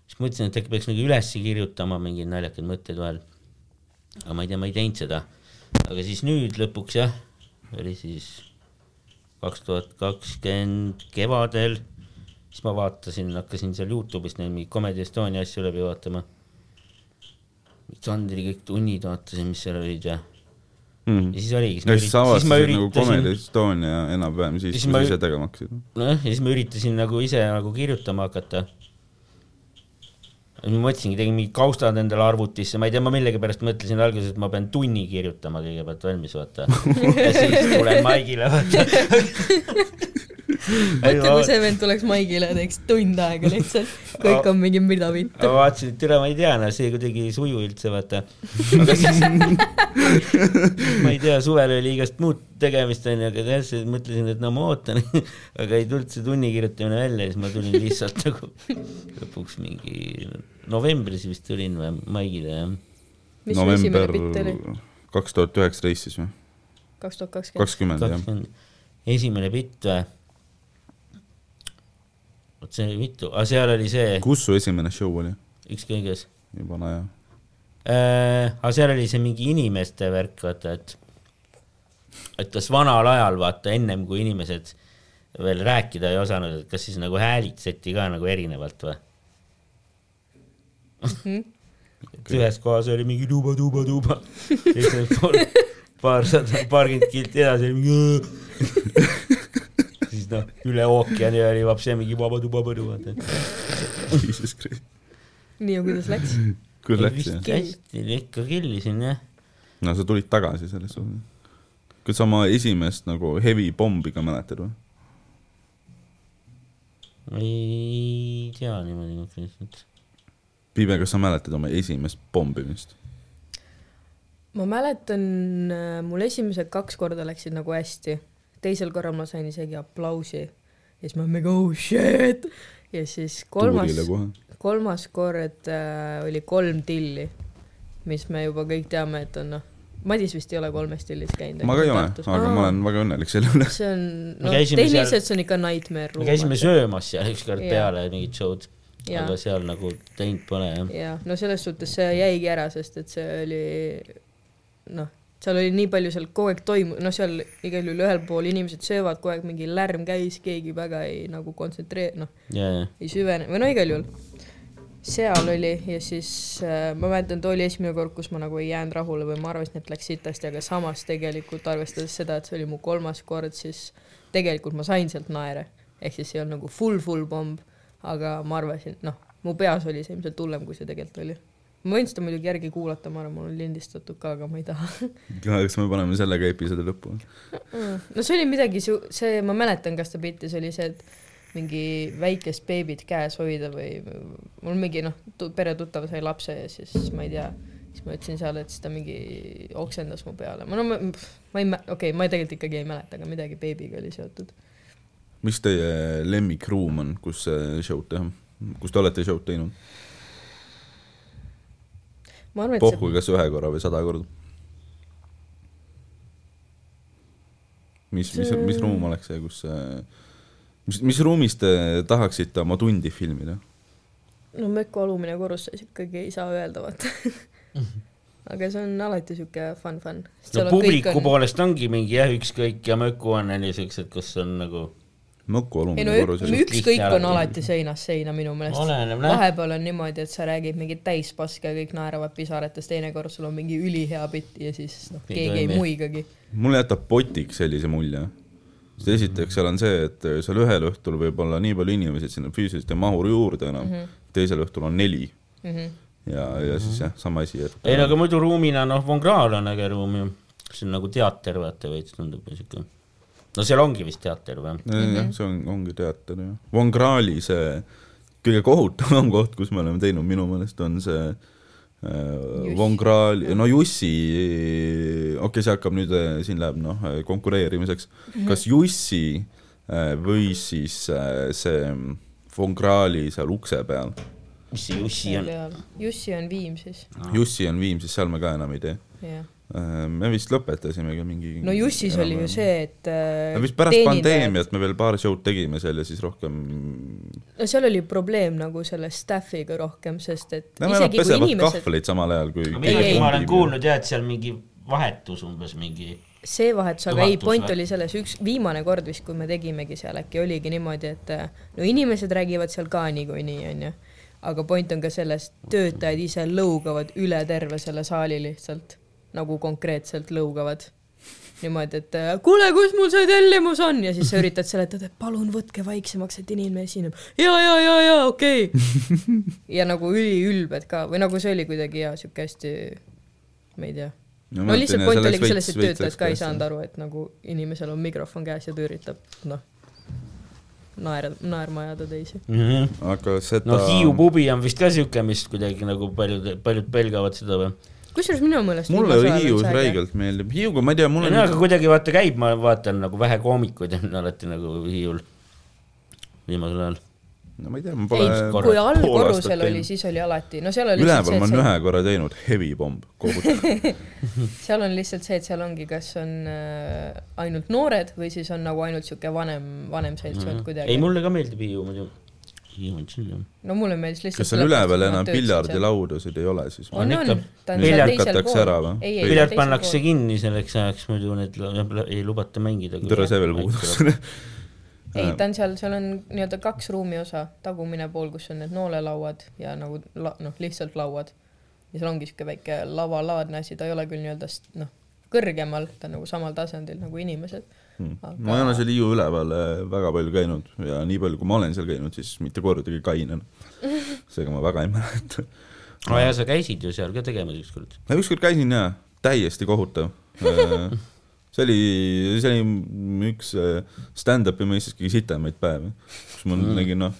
siis mõtlesin, et äkki peaks nagu üles kirjutama mingeid naljakaid mõtteid vahel. aga ma ei tea, ma ei teinud seda. aga siis nüüd lõpuks jah, oli siis kaks tuhat kakskümmend kevadel, siis ma vaatasin, hakkasin seal Youtube'is neid mingeid Comedy Estonia asju läbi vaatama. Sandri kõik tunnid vaatasin, mis seal olid ja, mm. ja siis oligi. ja siis sa siis ma avastasid nagu Comedy üritasin, Estonia enam-vähem siis, Siis kui sa ise tegema hakkasid. nojah, ja siis ma üritasin nagu ise nagu kirjutama hakata. ma mõtlesingi, tegin mingid kaustad endale arvutisse, ma ei tea, ma millegipärast mõtlesin alguses, et ma pean tunni kirjutama kõigepealt valmis, vaata. ja siis tulen maigile, vaata. mõtle, kui see vend tuleks maigile ja teeks tund aega lihtsalt, kõik on mingi mida vittu. ma vaatasin, et türa, ma ei tea, no see kuidagi ei suju üldse, vaata. aga siis, ma ei tea, suvel oli igast muud tegemist onju, aga jah, siis mõtlesin, et no ma ootan. aga ei tulnud see tunni kirjutamine välja, siis ma tulin lihtsalt nagu lõpuks mingi novembris vist tulin või maigile jah. mis su esimene bitt oli? kaks tuhat üheksateist siis või? kaks tuhat kakskümmend. kakskümmend jah. esimene bitt või? Vot see oli mitu, aga seal oli see kus su esimene show oli? üks kõiges jumala hea. äh,. aga seal oli see mingi inimeste värk, vaata, et, et kas vanal ajal, vaata, ennem kui inimesed veel rääkida ei osanud, et kas siis nagu häälitseti ka nagu erinevalt või? et ühes kohas oli mingi tuuba, tuuba, tuuba. paarsada, paarkümmend kilti edasi oli mingi. noh, üle ookeani oli vapsi mingi vaba-tuba-põdu, vaata. Jesus Christ. nii ja kuidas läks? kuidas läks jah? hästi, ikka killisin jah. no sa tulid tagasi selles suhtes. kas sa oma esimest nagu heavy pommi ka mäletad või? ei tea niimoodi konkreetselt. Piibe, kas sa mäletad oma esimest pommimist? ma mäletan, mul esimesed kaks korda läksid nagu hästi, teisel korral ma sain isegi aplausi ja siis ma mingi oh shit ja siis kolmas kolmas kord äh, oli kolm tilli, mis me juba kõik teame, et on noh, Madis vist ei ole kolmes tillis käinud. ma ka ei ole, aga ma olen väga õnnelik selle üle. see on, Me noh, tehniliselt see on ikka nightmare me käisime söömas seal ükskord peale mingit show'd, Jaa. aga seal nagu teinud pole jah. jah, no selles suhtes see jäigi ära, sest et see oli noh, seal oli nii palju seal kogu aeg toimu-, noh, seal igal juhul ühel pool inimesed söövad, kogu aeg mingi lärm käis, keegi väga ei nagu kontsentreer-, noh, ja, ja, ei süvene, või no igal juhul. seal oli ja siis äh, ma mäletan, too oli esimene kord, kus ma nagu ei jäänud rahule või ma arvasin, et läks sitasti, aga samas tegelikult arvestades seda, et see oli mu kolmas kord, siis tegelikult ma sain sealt naere. ehk siis ei olnud nagu full, full pomb, aga ma arvasin, noh, mu peas oli see ilmselt hullem, kui see tegelikult oli. Ma võin seda muidugi järgi kuulata, ma arvan, mul on lindistatud ka, aga ma ei taha. kas me paneme selle ka episoodi lõppu? no see oli midagi see, ma mäletan, kas ta bitti, see oli see, et mingi väikest beebit käes hoida või mul mingi noh, peretuttav sai lapse ja siis ma ei tea, siis ma ütlesin seal, et siis ta mingi oksendas mu peale, ma no ma, ma ei okei okay,, ma tegelikult ikkagi ei mäleta, aga midagi beebiga oli seotud. mis teie lemmikruum on, kus show'd teha? kus te olete show'd teinud? pohhu, see, kas ühe korra või sada korda? mis, mis, mis ruum oleks see, kus, mis, mis ruumis te tahaksite oma tundi filmida? no Möku alumine korrus ikkagi ei saa öelda, vaata. aga see on alati sihuke fun, fun. no publiku on... poolest ongi mingi jah, ükskõik ja Möku on onju siuksed, kus on nagu Mõku alumine no korrus ükskõik on alati. seinast seina minu meelest. vahepeal on niimoodi, et sa räägid mingit täispaska ja kõik naeravad pisarates, teinekord sul on mingi ülihea bitt ja siis noh, keegi ei muigagi. mulle jätab potiks sellise mulje. sest esiteks seal on see, et seal ühel õhtul võib olla nii palju inimesi, et sinna füüsiliselt ei mahu juurde enam mm. -hmm. teisel õhtul on neli Mhm. ja, ja siis jah, sama asi, et. ei no aga muidu ruumina noh, Von Krahl on äge ruum ju, see on nagu teater, vaata veits tundub siuke. No seal ongi vist teater või? jah, see on, ongi teater jah. Von Krahli see kõige kohutavam koht, kus me oleme teinud minu meelest on see äh, Von Krahli, no Jussi, okei okay,, see hakkab nüüd, siin läheb noh, konkureerimiseks. kas Jussi äh, või siis äh, see Von Krahli seal ukse peal. mis see Jussi on? Jussi on Viimsis, Jussi on Viimsis, seal me ka enam ei tee. jah. Me vist lõpetasimegi mingi. no Jussis oli ju see, et äh, vist pärast teenindajad- pandeemiat me veel paar show'd tegime seal ja siis rohkem. no seal oli probleem nagu selle staff'iga rohkem, sest et Nemad isegi kui pesevad inimesed, kahvleid samal ajal kui. ma olen kuulnud jah, et seal mingi vahetus umbes mingi, see vahetus, aga ei, point või? oli selles, üks viimane kord vist, kui me tegimegi seal äkki oligi niimoodi, et äh, no inimesed räägivad seal ka niikuinii, onju. aga point on ka selles, töötajad ise lõugavad üle terve selle saali lihtsalt, nagu konkreetselt lõugavad. niimoodi, et äh, kuule, kus mul see tellimus on ja siis sa üritad seletada, et palun võtke vaiksemaks, et inimene esineb. ja, ja, ja, ja okei okay. ja nagu üliülbed ka või nagu see oli kuidagi ja sihuke hästi, ma ei tea no lihtsalt point oligi selles, et töötajad ka ei saanud aru, et nagu inimesel on mikrofon käes ja ta üritab noh, naera, naerma ajada teisi. aga seda no Hiiu pubi on vist ka siuke, mis kuidagi nagu paljud, paljud pelgavad seda või? Kusjuures minu meelest mulle Hiius. räigelt meeldib, Hiiuga ma ei tea, mul ei no aga on, kuidagi vaata käib, ma vaatan nagu vähe koomikuid on alati nagu Hiiul viimasel ajal. no ma ei tea, ma ei pole, korra- kui allkorrusel oli, siis oli alati, no seal oli üleval ma olen lihtsalt ühe see, korra teinud, heavy pomb, et seal on lihtsalt see, et seal ongi, kas on äh, ainult noored või siis on nagu ainult sihuke vanem, vanem seltskond ei, kuidagi. mulle ka meeldib Hiiu muidu. Chill jah. no mulle meeldis lihtsalt. kas seal üleval enam piljardilaudasid ei ole siis? On on, Piljard katakse pool ära või?. ei, ei, piljard pannakse kinni selleks ajaks, muidu need ei lubata mängida. tere, see veel puudus. ei, ta on seal, seal on nii-öelda kaks ruumi osa, tagumine pool, kus on need noolelauad ja nagu la, noh, lihtsalt lauad. ja seal ongi siuke väike lavalaadne asi, ta ei ole küll nii-öelda noh, kõrgemal, ta on nagu samal tasandil nagu inimesed. Aga- ma ei ole seal Hiiu üleval äh, väga palju käinud ja nii palju, kui ma olen seal käinud, siis mitte kordagi kainen. seega ma väga ei mäleta. aa jaa, sa käisid ju seal ka tegemas ükskord. ma ükskord käisin ja täiesti kohutav. see oli, see oli üks äh, stand-up'i mõistes kõige sitemaid päevi, kus ma mm. nägin noh,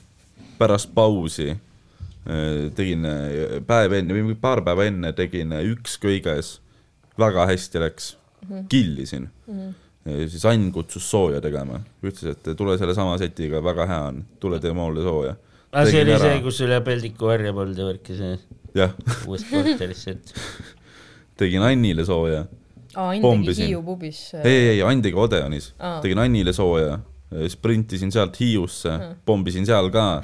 pärast pausi äh, tegin äh, päev enne või paar päeva enne tegin äh, üks kõiges, väga hästi läks, killisin mm. -hmm. Siis Ann kutsus sooja tegema, ütles, et tule sellesama setiga, väga hea on, tule tee mulle sooja. aa, see oli ära. see, kus üle peldiku harja polnud ja värki see jah, uuest korterist, et tegin Annile sooja aa, Ain tegi. Hiiu pubis. äh, ei, ei, Ain tegi Odeonis Aa., tegin Annile sooja, sprintisin sealt Hiiusse, pommisin seal ka,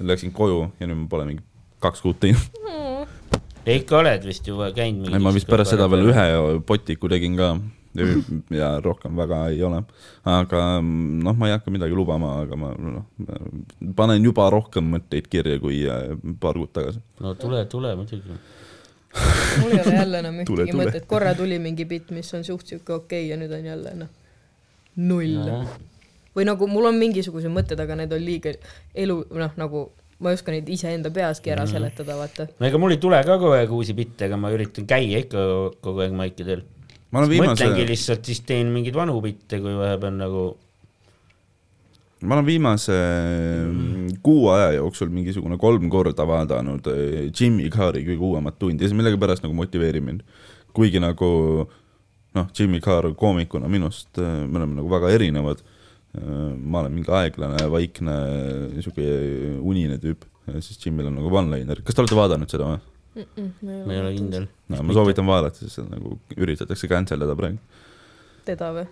läksin koju ja nüüd ma pole mingi kaks kuud teinud. ikka oled vist ju käinud mingi ma vist pärast seda veel ühe potiku tegin ka ja, rohkem väga ei ole. aga noh, ma ei hakka midagi lubama, aga ma noh, panen juba rohkem mõtteid kirja kui äh, paar kuud tagasi. no tule, tule muidugi. mul ei ole jälle enam ühtegi mõtet, korra tuli mingi bitt, mis on suht siuke okei okay, ja nüüd on jälle noh, null no.. või nagu mul on mingisugused mõtted, aga need on liiga elu, noh nagu ma ei oska neid iseenda peaski ära seletada, vaata. no ega mul ei tule ka kogu aeg uusi bitte, aga ma üritan käia ikka kogu aeg maikidel. Ma olen viimase mõtlengi, lihtsalt siis teen mingeid vanu bitte, kui vahepeal nagu ma olen viimase mm. kuu aja jooksul mingisugune kolm korda vaadanud äh, Jimmy Carri kõige uuemat tundi ja see millegipärast nagu motiveerib mind. kuigi nagu noh, Jimmy Carr koomikuna minust, me oleme nagu väga erinevad. ma olen mingi aeglane, vaikne, sihuke unine tüüp, siis Jimmyl on nagu one-liner. kas te olete vaadanud seda või? Ma ei ole kindel. no ma soovitan vaadata, sest seda nagu üritatakse cancel ida praegu. teda või?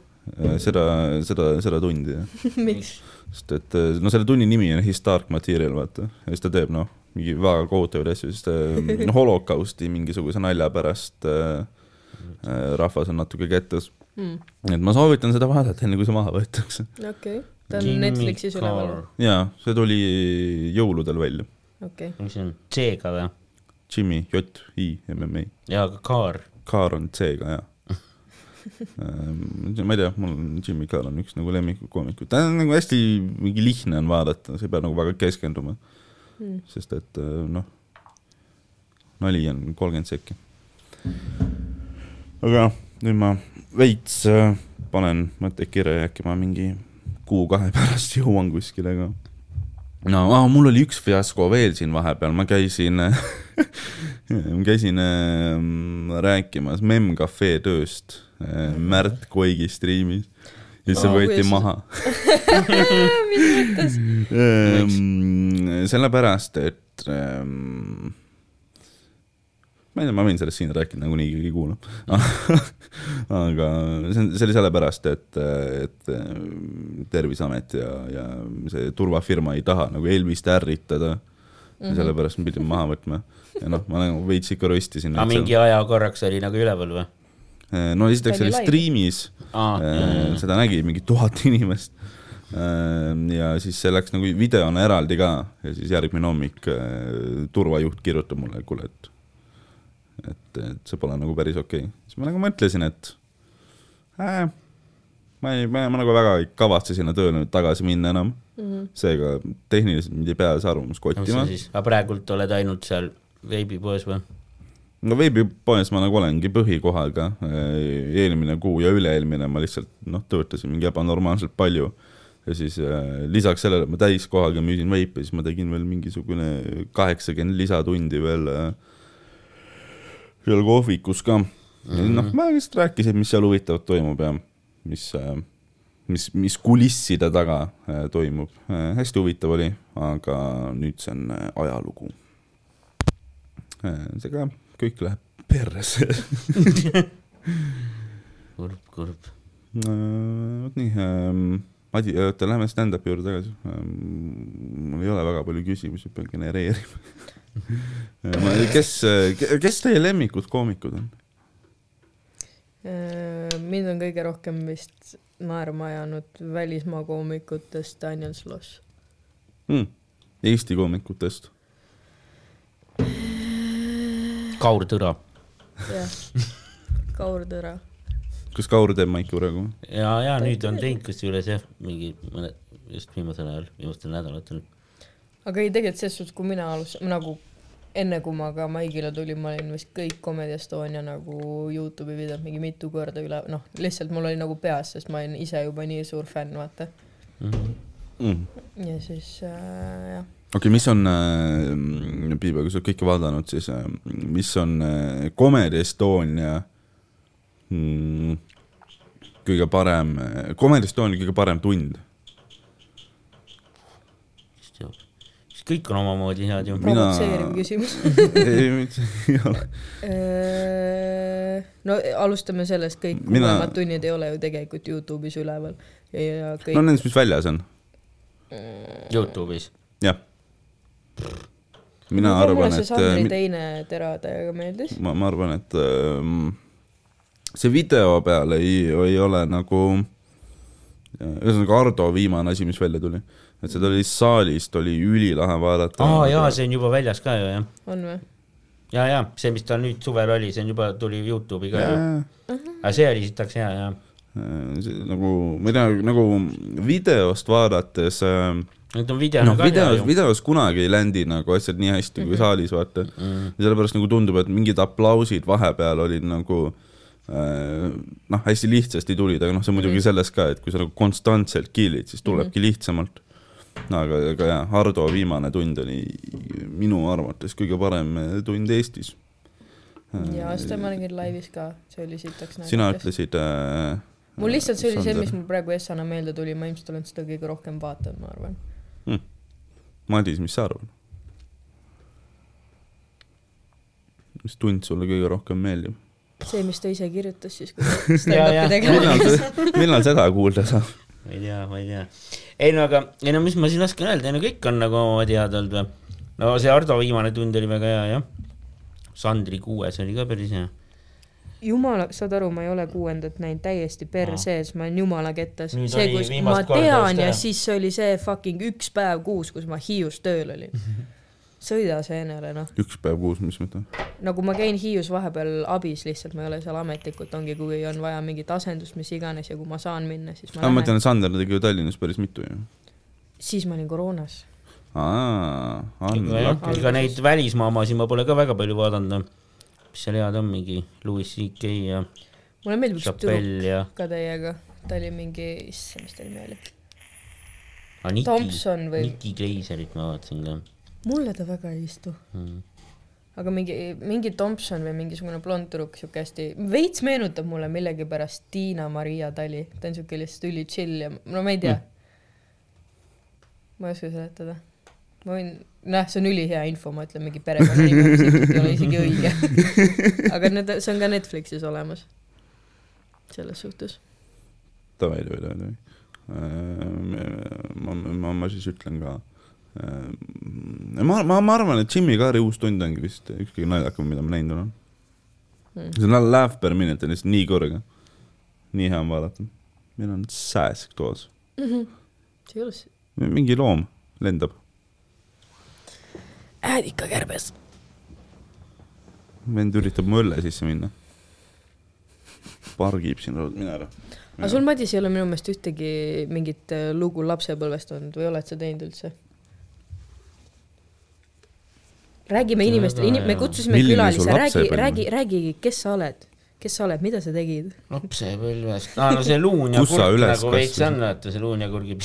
seda, seda, seda tundi jah. miks? sest et no selle tunni nimi on His Dark Material, vaata, ja siis ta teeb noh, mingi väga kohutavaid asju, sest äh, holokausti mingisuguse nalja pärast äh, äh, rahvas on natuke kettas. mm.. et ma soovitan seda vaadata, enne kui see maha võetakse. okei okay., ta on Netflixis üleval, jaa, see tuli jõuludel välja. okei okay.. mis see on, C-ga või? Jimmy, J-I-M-M-A. jaa, aga Kaar. Kaar on C-ga, jaa. ma ei tea, mul on Jimmy Carr on üks nagu lemmikukoomikuid, ta on nagu hästi mingi lihtne on vaadata, sa ei pea nagu väga keskenduma Mm. sest et äh, noh, nali on kolmkümmend sekki. aga noh, nüüd ma veits äh, panen mõtteid kirja ja äkki ma mingi kuu-kahe pärast jõuan kuskile ka. No aa, mul oli üks fiasko veel siin vahepeal, ma käisin ma käisin äh, rääkimas Mem Cafe tööst äh, Märt Koigi striimis ja siis see võeti kuidas- maha. mis mõttes? Ehm, sellepärast, et ähm, ma ei tea, ma võin sellest siin rääkida, nagunii keegi kuulab. aga see on, see oli sellepärast, et, et ähm, Terviseamet ja, ja see turvafirma ei taha nagu Elvist ärritada mm. -hmm. sellepärast me pidime maha võtma ja noh, ma nagu veits ikka röstisin. aga mingi aja korraks oli nagu üleval või? no esiteks See oli striimis aa, Äh, seda nägi mingi tuhat inimest. ja siis see läks nagu videona eraldi ka ja siis järgmine hommik äh, turvajuht kirjutab mulle, kuule, et, et, et see pole nagu päris okei okay.. siis ma nagu mõtlesin, et äh, ma ei, ma, ma nagu väga ei kavatse sinna tööle nüüd tagasi minna enam. seega tehniliselt mind ei pea see arvamus kottima siis, aga praegult oled ainult seal veebipoes või? no veebipoes ma nagu olengi põhikohal ka, eelmine kuu ja üle-eelmine ma lihtsalt noh, töötasin mingi ebanormaalselt palju ja siis äh, lisaks sellele, et ma täiskohaga müüsin veipe, siis ma tegin veel mingisugune kaheksakümmend lisatundi veel äh, seal kohvikus ka mm -hmm.. noh, ma lihtsalt rääkisin, mis seal huvitavat toimub ja mis äh, mis, mis kulisside taga äh, toimub äh,. hästi huvitav oli, aga nüüd see on ajalugu see ka kõik läheb perse kurb, kurb. Vot nii ähm,, Madi, oota, lähme stand-up'i juurde tagasi ähm,. mul ei ole väga palju küsimusi, pean genereerima. kes, kes teie lemmikud koomikud on? Äh, mind on kõige rohkem vist naerma ajanud välismaa koomikutest Daniel Sloss. Hmm. Eesti koomikutest. Kaur Tõra. jah, Kaur Tõra. kas Kaur teeb maiki praegu? ja, ja nüüd on teinud kusjuures jah, mingi mõne, just viimasel ajal, viimastel nädalatel. Aga ei, tegelikult selles suhtes, kui mina alustasin, nagu enne kui ma ka Maigile tulin, ma olin vist kõik Comedy Estonia nagu Youtube'i videod mingi mitu korda üle, noh, lihtsalt mul oli nagu peas, sest ma olin ise juba nii suur fänn, vaata. Mm. ja siis äh, jah, okei okay,, mis on äh,, Piiba, kui sa oled kõike vaadanud, siis äh, mis on äh, Comedy Estonia mm, kõige parem, Comedy Estonia kõige parem tund? kes teab, siis kõik on omamoodi head ju. Provotseeriv küsimus. ei, mitte ei ole. Äh, no alustame sellest, kõik Mina- uuemad tunnid ei ole ju tegelikult Youtube'is üleval ja kõik no nendest, mis väljas on, Youtube'is. jah. mina Mulle arvan, see et Sandri äh, teine tera täiega meeldis. ma, ma arvan, et ähm, see video peal ei, ei ole nagu, ühesõnaga Ardo viimane asi, mis välja tuli, et seda oli saalist, oli ülilahe vaadata. aa jaa, see on juba väljas ka ju jah. on või? ja, ja see, mis ta nüüd suvel oli, see on juba, tuli Youtube'i ka ju. Aga see oli sitaks hea jah. see nagu, ma ei tea, nagu videost vaadates äh, Need on video noh, ka videos, videos kunagi ei ländi nagu asjad nii hästi kui saalis, vaata Mm. ja sellepärast nagu tundub, et mingid aplausid vahepeal olid nagu äh, noh, hästi lihtsasti tulid, aga noh, see muidugi selles ka, et kui sa nagu konstantselt kill'id, siis tulebki lihtsamalt. aga, aga jah, Hardo viimane tund oli minu arvates kõige parem tund Eestis. ja seda ma nägin laivis ka, see oli sitaks sina. ütlesid äh, mul lihtsalt see oli see, mis mul praegu Essana meelde tuli, ma ilmselt olen seda kõige rohkem vaadanud, ma arvan. Madis, mis sa arvad? mis tund sulle kõige rohkem meeldib? see, mis ta ise kirjutas siis, kui ta Ja, ja. stand-up'i tegema hakkas. seda, millal seda kuulda saab? Ma ei tea, ma ei tea. ei no aga, ei no mis ma siin oskan öelda, ei no kõik on nagu head olnud või. no see Ardo viimane tund oli väga hea jah. Sandri kuues oli ka päris hea. jumala, saad aru, ma ei ole kuuendat näinud täiesti per Aa. sees, ma olen jumala kettas. See, kus ma tean ja siis oli see fucking üks päev kuus, kus ma Hiius tööl olin. sõida seenele noh, üks päev kuus, mis mõte? nagu ma käin Hiius vahepeal abis lihtsalt, ma ei ole seal ametlikult, ongi, kui on vaja mingit asendust, mis iganes ja kui ma saan minna, siis ma aga ma lähen. tean, Sander tegi ju Tallinnas päris mitu ju. siis ma olin koroonas. aa, ega neid välismaamasid ma pole ka väga palju vaadanud. mis seal head on, mingi Louis CK ja mulle meeldib üks tüdruk ja ka teiega, ta oli mingi, issand, mis ta nimi oli, ah, Tomson või, Nicki Gleiserit ma vaatasin ka mulle ta väga ei istu. mm.. aga mingi, mingi Tomson või mingisugune blond tüdruk, siuke hästi, veits meenutab mulle millegipärast Tiina-Maria Tali, ta on siuke lihtsalt üli chill ja no ma ei tea mm.. ma ei oska seletada. ma võin, noh, see on ülihea info, ma ütlen mingi perekonnanimi, mis ei ole isegi õige. aga need, see on ka Netflixis olemas. selles suhtes. davai, davai, davai, davai. ma, ma, ma siis ütlen ka. ma, ma, ma arvan, et Jimmy Carrey uus tund ongi vist üks kõige naljakam, mida ma näinud olen Hmm. see on laugh per minute on lihtsalt nii kõrge. nii hea on vaadata. meil on sääsk toas, ei ole see. mingi loom lendab. äädikakärbes. vend üritab mu õlle sisse minna. pargib siin, mine ära. aga sul, Madis, ei ole minu meelest ühtegi mingit äh, lugu lapsepõlvest olnud või oled sa teinud üldse? Räägime inimestele, inim-, me kutsusime Milline külalise, räägi, on? räägi, räägi, kes sa oled, kes sa oled, mida sa tegid? lapsepõlvest, aa no see luun ja Kus sa kurk nagu veits on, vaata see luun ja kurgi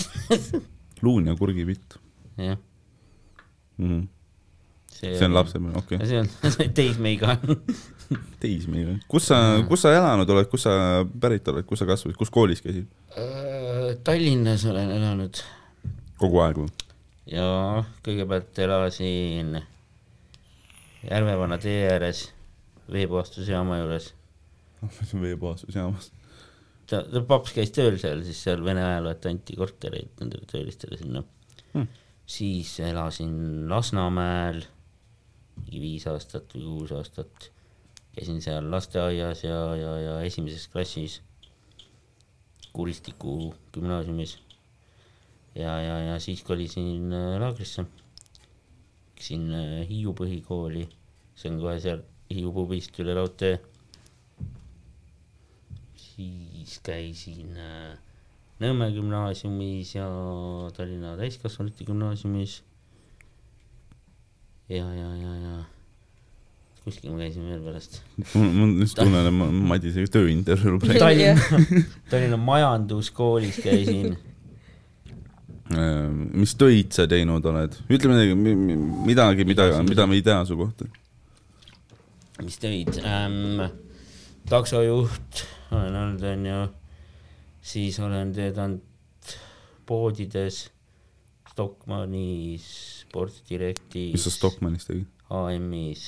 luun ja kurgipitt jah, mm. -hmm. see on. lapsepõlv, okei okay. see on teismeiga. teismeline. kus sa, kus sa elanud oled, kus sa pärit oled, kus sa kasvasid, kus koolis käisid? Tallinnas olen elanud kogu aeg või? ja kõigepealt elasin Järvevana tee ääres veepuhastusjaama juures. veepuhastusjaamas. ta, ta paps käis tööl seal, siis seal Vene ajal vaata anti kortereid nendele töölistele sinna Hmm. siis elasin Lasnamäel mingi viis aastat või kuus aastat. käisin seal lasteaias ja, ja, ja esimeses klassis Kuristiku gümnaasiumis. ja, ja, ja siis kolisin äh, laagrisse. Läksin äh, Hiiu põhikooli, see on kohe seal Hiiu pubist üle raudtee. siis käisin äh, Nõmme gümnaasiumis ja Tallinna Täiskasvanute Gümnaasiumis. ja, ja, ja, ja kuskil ma käisin veel pärast. ma lihtsalt tunnen, et ma Madisega tööintervjuu praegu. Tallinna, Tallinna Majanduskoolis käisin. mis töid sa teinud oled? ütle midagi, midagi, mida, mida me ei tea su kohta. mis töid ähm,? taksojuht olen olnud, onju. siis olen töötanud poodides, Stockmannis, Sportdirektis. mis sa Stockmannis tegid? AM-is.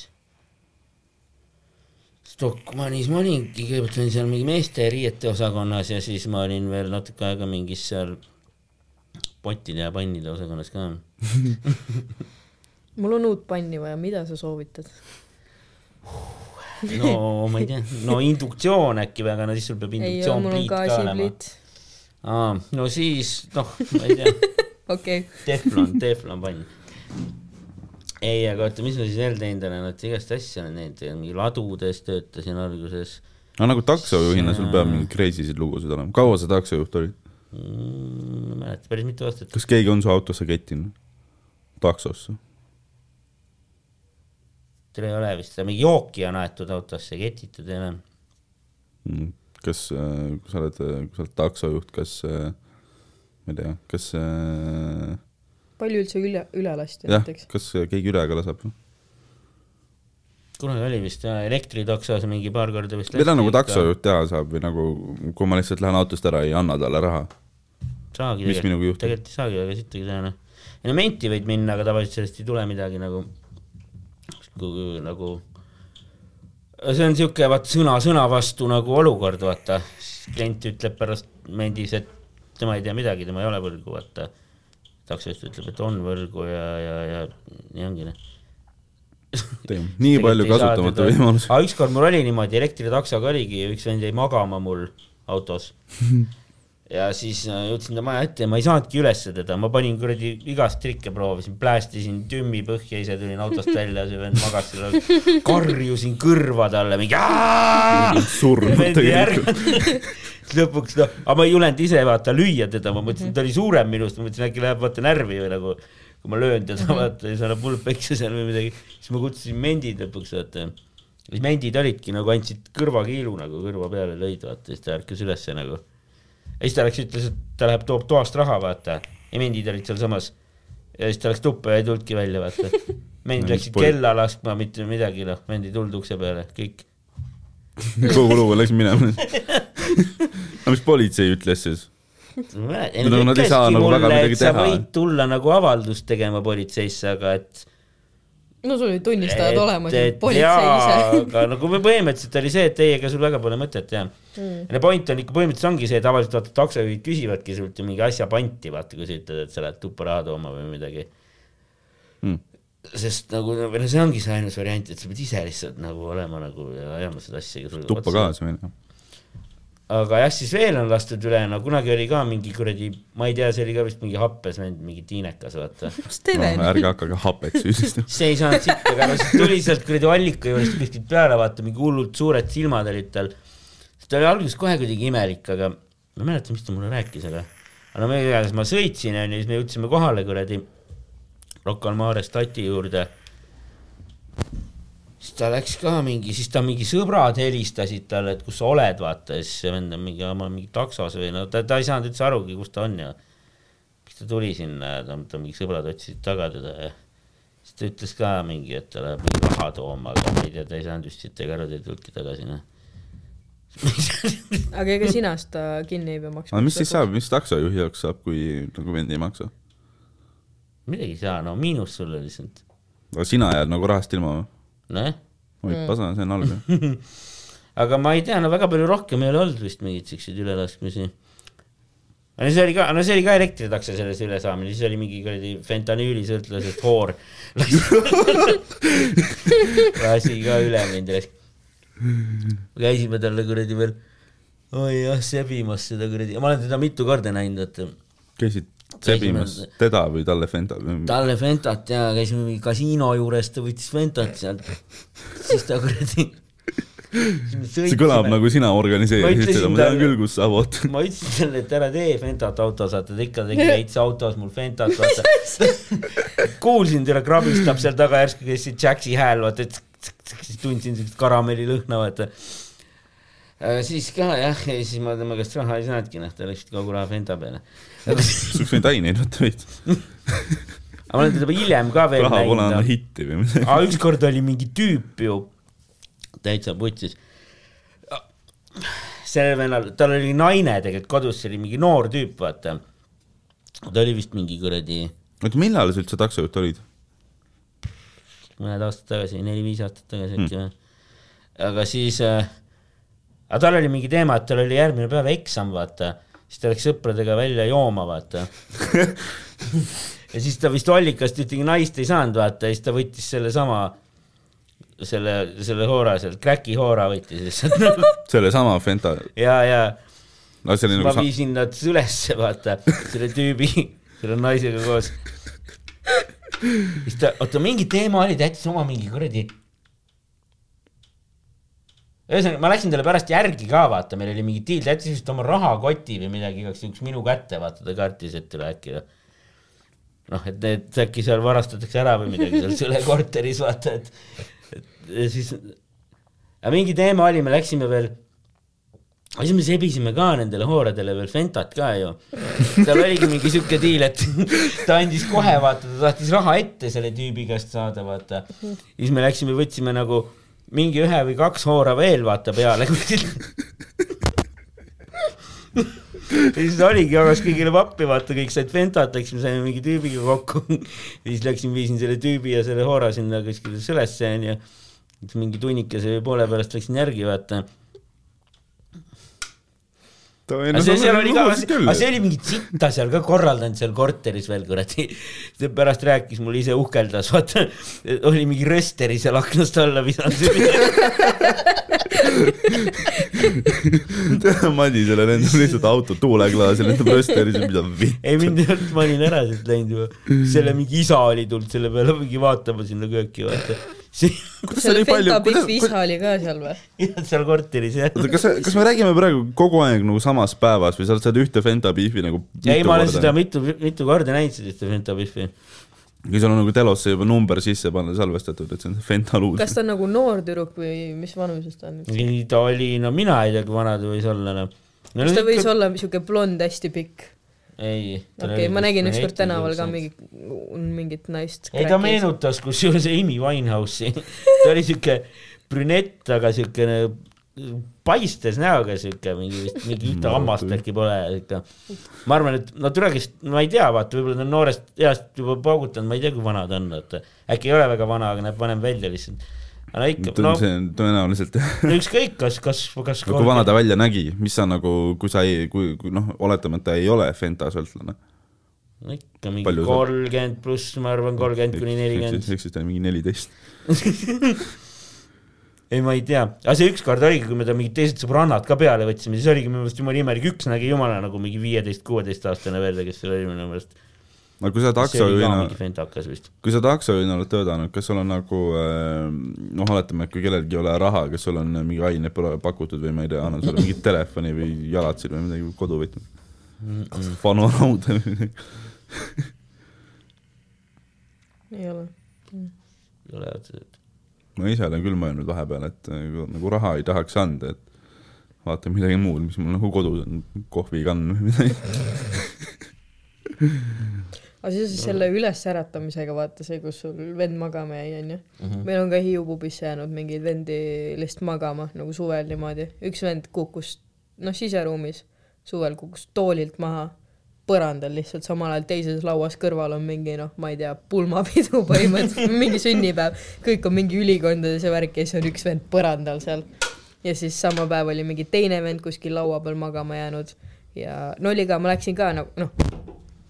Stockmannis ma olingi, kõigepealt olin seal mingi meeste riiete osakonnas ja siis ma olin veel natuke aega mingis seal pottide ja pannide osakonnas ka. mul on uut panni vaja, mida sa soovitad? no ma ei tea, no induktsioon äkki või, aga no siis sul peab ei, induktsioon pliit ka olema. aa, no siis noh, ma ei tea, okei, teflon, teflon pann. ei, aga oota, mis ma siis veel teinud olen, et igast asju olen teinud, mingi ladudes töötasin alguses no nagu taksojuhina sul peab mingeid crazy sid lugusid olema. kaua sa taksojuht olid? mm,. ma ei mäleta, päris mitu aastat. kas keegi on su autosse kettinud? taksosse? teil ei ole vist, mingi jooki on aetud autosse, ketitud ei ole. Mm. kas, kui sa oled, kui sa oled taksojuht, kas, ma ei tea, kas, palju üldse üle, üle lasti näiteks?, kas keegi üle ka laseb? kunagi oli vist jah, elektritaksos mingi paar korda vist. mida nagu taksojuht teha saab või nagu, kui ma lihtsalt lähen autost ära, ei anna talle raha? Saagi mis minuga juhtub? tegelikult ei saagi väga sittagi teha noh. ja no menti võid minna, aga tavaliselt sellest ei tule midagi nagu, nagu. see on siuke vaata sõna sõna vastu nagu olukord, vaata. klient ütleb pärast mendis, et tema ei tea midagi, tema ei ole võlgu, vaata. taksojuht ütleb, et on võrgu ja, ja, ja nii ongi noh. nii palju kasutamata võimalusi. aga ükskord mul oli niimoodi, elektritaksoga oligi, üks vend jäi magama mul autos. ja siis äh, jõudsin ta maja ette ja ma ei saanudki ülesse teda, ma panin kuradi igast trikke proovisin, päästisin tümmi põhja, ise tulin autost välja, see vend magas seal karjusin kõrva talle mingi. surnud tegelikult. lõpuks noh, aga ma ei julenud ise vaata lüüa teda, ma mõtlesin, et ta oli suurem minust, ma mõtlesin äkki läheb vaata närvi või nagu. kui ma löön teda vaata ja see annab mul peksa seal või midagi, siis ma kutsusin mendid lõpuks vaata. siis mendid olidki nagu andsid kõrvakiilu nagu kõrva peale lõid vaata, siis ta ärkas ülesse nagu. Ja siis ta läks, ütles, et ta läheb, toob toast raha vaata ja mendid olid sealsamas. ja siis ta läks tuppa ja ei tulnudki välja vaata. mendid No läksid kella laskma, mitte midagi noh, mendid ei tulnud ukse peale, kõik kogu lugu läks minema. aga mis politsei ütles siis? Nad No nad ei saa nagu väga midagi sa teha. võid tulla nagu avaldust tegema politseisse, aga et. No sul olid tunnistajad olemas politsei ise. aga nagu me põhimõtteliselt oli see, et ei, ega sul väga pole mõtet jah mm.. ja point on ikka põhimõtteliselt ongi see, tavaliselt vaata taksojuhid küsivadki sult ju mingi asja panti, vaata kui sa ütled, et sa lähed tuppa raha tooma või midagi Hmm. sest nagu, või noh, see ongi see ainus variant, et sa pead ise lihtsalt nagu olema nagu ja ajama seda asja. tuppa kaasa minema. Aga jah, siis veel on lastud üle, no kunagi oli ka mingi kuradi, ma ei tea, see oli ka vist mingi happes vend, mingi tiinekas, vaata. no,? ärge hakake hapet süüdistama. see ei saanud sitta, aga no siis tuli sealt kuradi allika juurest kuskilt peale, vaata mingi hullult suured silmad olid tal. ta oli alguses kohe kuidagi imelik, aga ma ei mäleta, mis ta mulle rääkis, aga. aga no me igatahes ma sõitsin onju, siis me jõudsime kohale kuradi Rocca al Mare stati juurde. Ta läks ka mingi, siis ta mingi sõbrad helistasid talle, et kus sa oled, vaata, ja siis see vend on mingi, ma olen mingi taksos või no ta, ta ei saanud üldse arugi, kus ta on ja. siis ta tuli sinna ja ta, ta mingi sõbrad otsisid taga teda ja siis ta ütles ka mingi, et ta läheb mingi raha tooma, aga ma ei tea, ta ei saanud vist siit ega ära, ta ei tulnudki tagasi, noh. aga ega sina seda kinni ei pea maksma. aga mis siis saab, mis taksojuhi jaoks saab, kui nagu vend ei maksa? midagi ei saa, no miinus sulle lihtsalt, aga sina jääd nagu rahast ilma või? nojah. oi, pasa, see on halb aga ma ei tea, no väga palju rohkem ei ole olnud vist mingeid siukseid ülelaskmisi. no see oli ka, no see oli ka elektritakso selles ülesaamine, siis oli mingi kuradi fentanüülisõltlasest hoor. lasi ka üle mind. käisime talle kuradi veel, oi jah, sebimas seda kuradi, ma olen teda mitu korda näinud, et käisid sebimas teda või talle Fenta või? talle Fentat ja käisime mingi kasiino juures, ta võttis Fentat sealt, siis ta kuradi. see kõlab nagu sina organiseerisid seda, ma tean küll, kus sa oot. ma ütlesin talle, et ära tee Fentat autos, vaata ta ikka tegi veits autos mul Fentat, vaata. kuulsin, teda krabistab seal taga järsku käis see Jaxi hääl, vaata, et siis tundsin siukest karamellilõhna, vaata. Siis ka jah, ja siis ma tema käest raha ei saanudki, noh, ta läks kogu raha Fenta peale. aga sa oleks võinud aineid võtta veits. ma olen teda hiljem ka veel raha pole näinud. hitti või midagi. aga ükskord oli mingi tüüp ju täitsa putsis. sellel vennal, tal oli naine tegelikult kodus, see oli mingi noor tüüp, vaata. ta oli vist mingi kuradi oota, millal sa üldse taksojuht olid? mõned aastad tagasi, neli-viis aastat tagasi äkki või. aga siis äh,, aga tal oli mingi teema, et tal oli järgmine päev eksam, vaata, siis ta läks sõpradega välja jooma, vaata. ja siis ta vist allikast ühtegi naist ei saanud, vaata, ja siis ta võttis sellesama, selle, selle hoora sealt, kräki hoora võttis lihtsalt sellesama Fenta, ja, ja no ma nagu sa..., viisin nad ülesse, vaata, selle tüübi, selle naisega koos. siis ta, oota, mingi teema oli, ta jättis oma mingi kuradi. ühesõnaga, ma läksin talle pärast järgi ka, vaata, meil oli mingi diil, ta jättis vist oma rahakoti või midagi igaks juhuks minu kätte, vaata, ta kartis, et üle äkki noh, et need äkki seal varastatakse ära või midagi seal Sõle korteris, vaata, et, et ja siis. aga mingi teema oli, me läksime veel siis me sebisime ka nendele hooradele veel Fentat ka ju. tal oligi mingi siuke diil, et ta andis kohe vaata, ta tahtis raha ette selle tüübi käest saada, vaata. siis me läksime, võtsime nagu mingi ühe või kaks hoora veel vaata peale. ja siis oligi, jagas kõigile vappi, vaata kõik said Fentat, läksime, saime mingi tüübiga kokku. siis läksin, viisin selle tüübi ja selle hoora sinna kuskile Sõlesse onju. mingi tunnikese või poole pärast läksin järgi vaata aga see seal oli ka, aga see oli mingit sitta seal ka korraldanud seal korteris veel kuradi. pärast rääkis mulle ise uhkeldas, vaata, oli mingi rösteri seal aknast alla visanud. Madisele lendab lihtsalt auto tuuleklaasi, lendab rösteris, mida vitt. ei mind ei olnud, ma olin ära sealt läinud juba. selle mingi isa oli tulnud selle peale mingi vaatama sinna kööki, vaata. see, selle Fenta Biffi isa oli ka seal või? seal korteris jah. oota, kas, kas me räägime praegu kogu aeg nagu samas päevas või sa oled seda ühte Fenta Beefi nagu ei, ma olen seda mitu, mitu korda näinud, seda Fenta Biffi. kui sul on nagu telosse juba number sisse panna, salvestatud, et see on Fenta luus kas. ta on nagu noor tüdruk või mis vanuses ta on? ei, ta oli, no mina ei tea, kui vana ta võis olla, noh. kas ta võis olla siuke blond, hästi pikk? ei. okei ma nägin ükskord tänaval ka. mingi, mingit naist. ei, ta. meenutas kusjuures Amy Winehouse'i. ta oli siuke brünett, aga siukene paistes näoga siuke mingi vist mingi ühte hammast äkki pole ikka. ma arvan, et no türa, kes, ma ei tea, vaata, võib-olla ta on noorest east juba paugutanud, ma ei tea, kui vana ta on, vaata. äkki ei ole väga vana, aga näeb vanem välja lihtsalt. No ikka, no see on tõenäoliselt no ükskõik, kas, kas, kas. no kui vana ta välja nägi, mis sa nagu, kui sa ei, kui, kui noh, oletame, et ta ei ole Fenta sõltlane. no ikka mingi kolmkümmend pluss, ma arvan, kolmkümmend kuni nelikümmend. ehk siis ta on mingi neliteist. ei, ma ei tea, aga see ükskord oligi, kui me ta mingid teised sõbrannad ka peale võtsime, siis oligi minu meelest jumala imelik, üks nägi jumala nagu mingi viieteist, kuueteistaastane välja, kes seal oli minu meelest. Aga kui sa taksojuhina mingi, kui sa taksojuhina oled töötanud, kas sul on nagu äh, noh, oletame, et kui kellelgi ei ole raha, kas sul on mingi pole pakutud või ma ei tea, annan sulle mingit telefoni või jalatsid või midagi koduvõtmed. vanu rauda või midagi. ei ole. ei ole otseselt. ma ise olen küll mõelnud vahepeal, et kui nagu raha ei tahaks anda, et vaata midagi muud, mis mul nagu kodus on, kohvikann või midagi. aga seoses selle ülesäratamisega, vaata see, kus sul vend magama jäi, onju. meil on ka Hiiu pubis jäänud mingeid vendi lihtsalt magama nagu suvel niimoodi. üks vend kukkus, noh, siseruumis suvel kukkus toolilt maha, põrandal lihtsalt, samal ajal teises lauas kõrval on mingi noh, ma ei tea, pulmapidu põhimõtteliselt, mingi sünnipäev, kõik on mingi ülikondades ja värk ja siis on üks vend põrandal seal. ja siis sama päev oli mingi teine vend kuskil laua peal magama jäänud ja no oli ka, ma läksin ka nagu noh,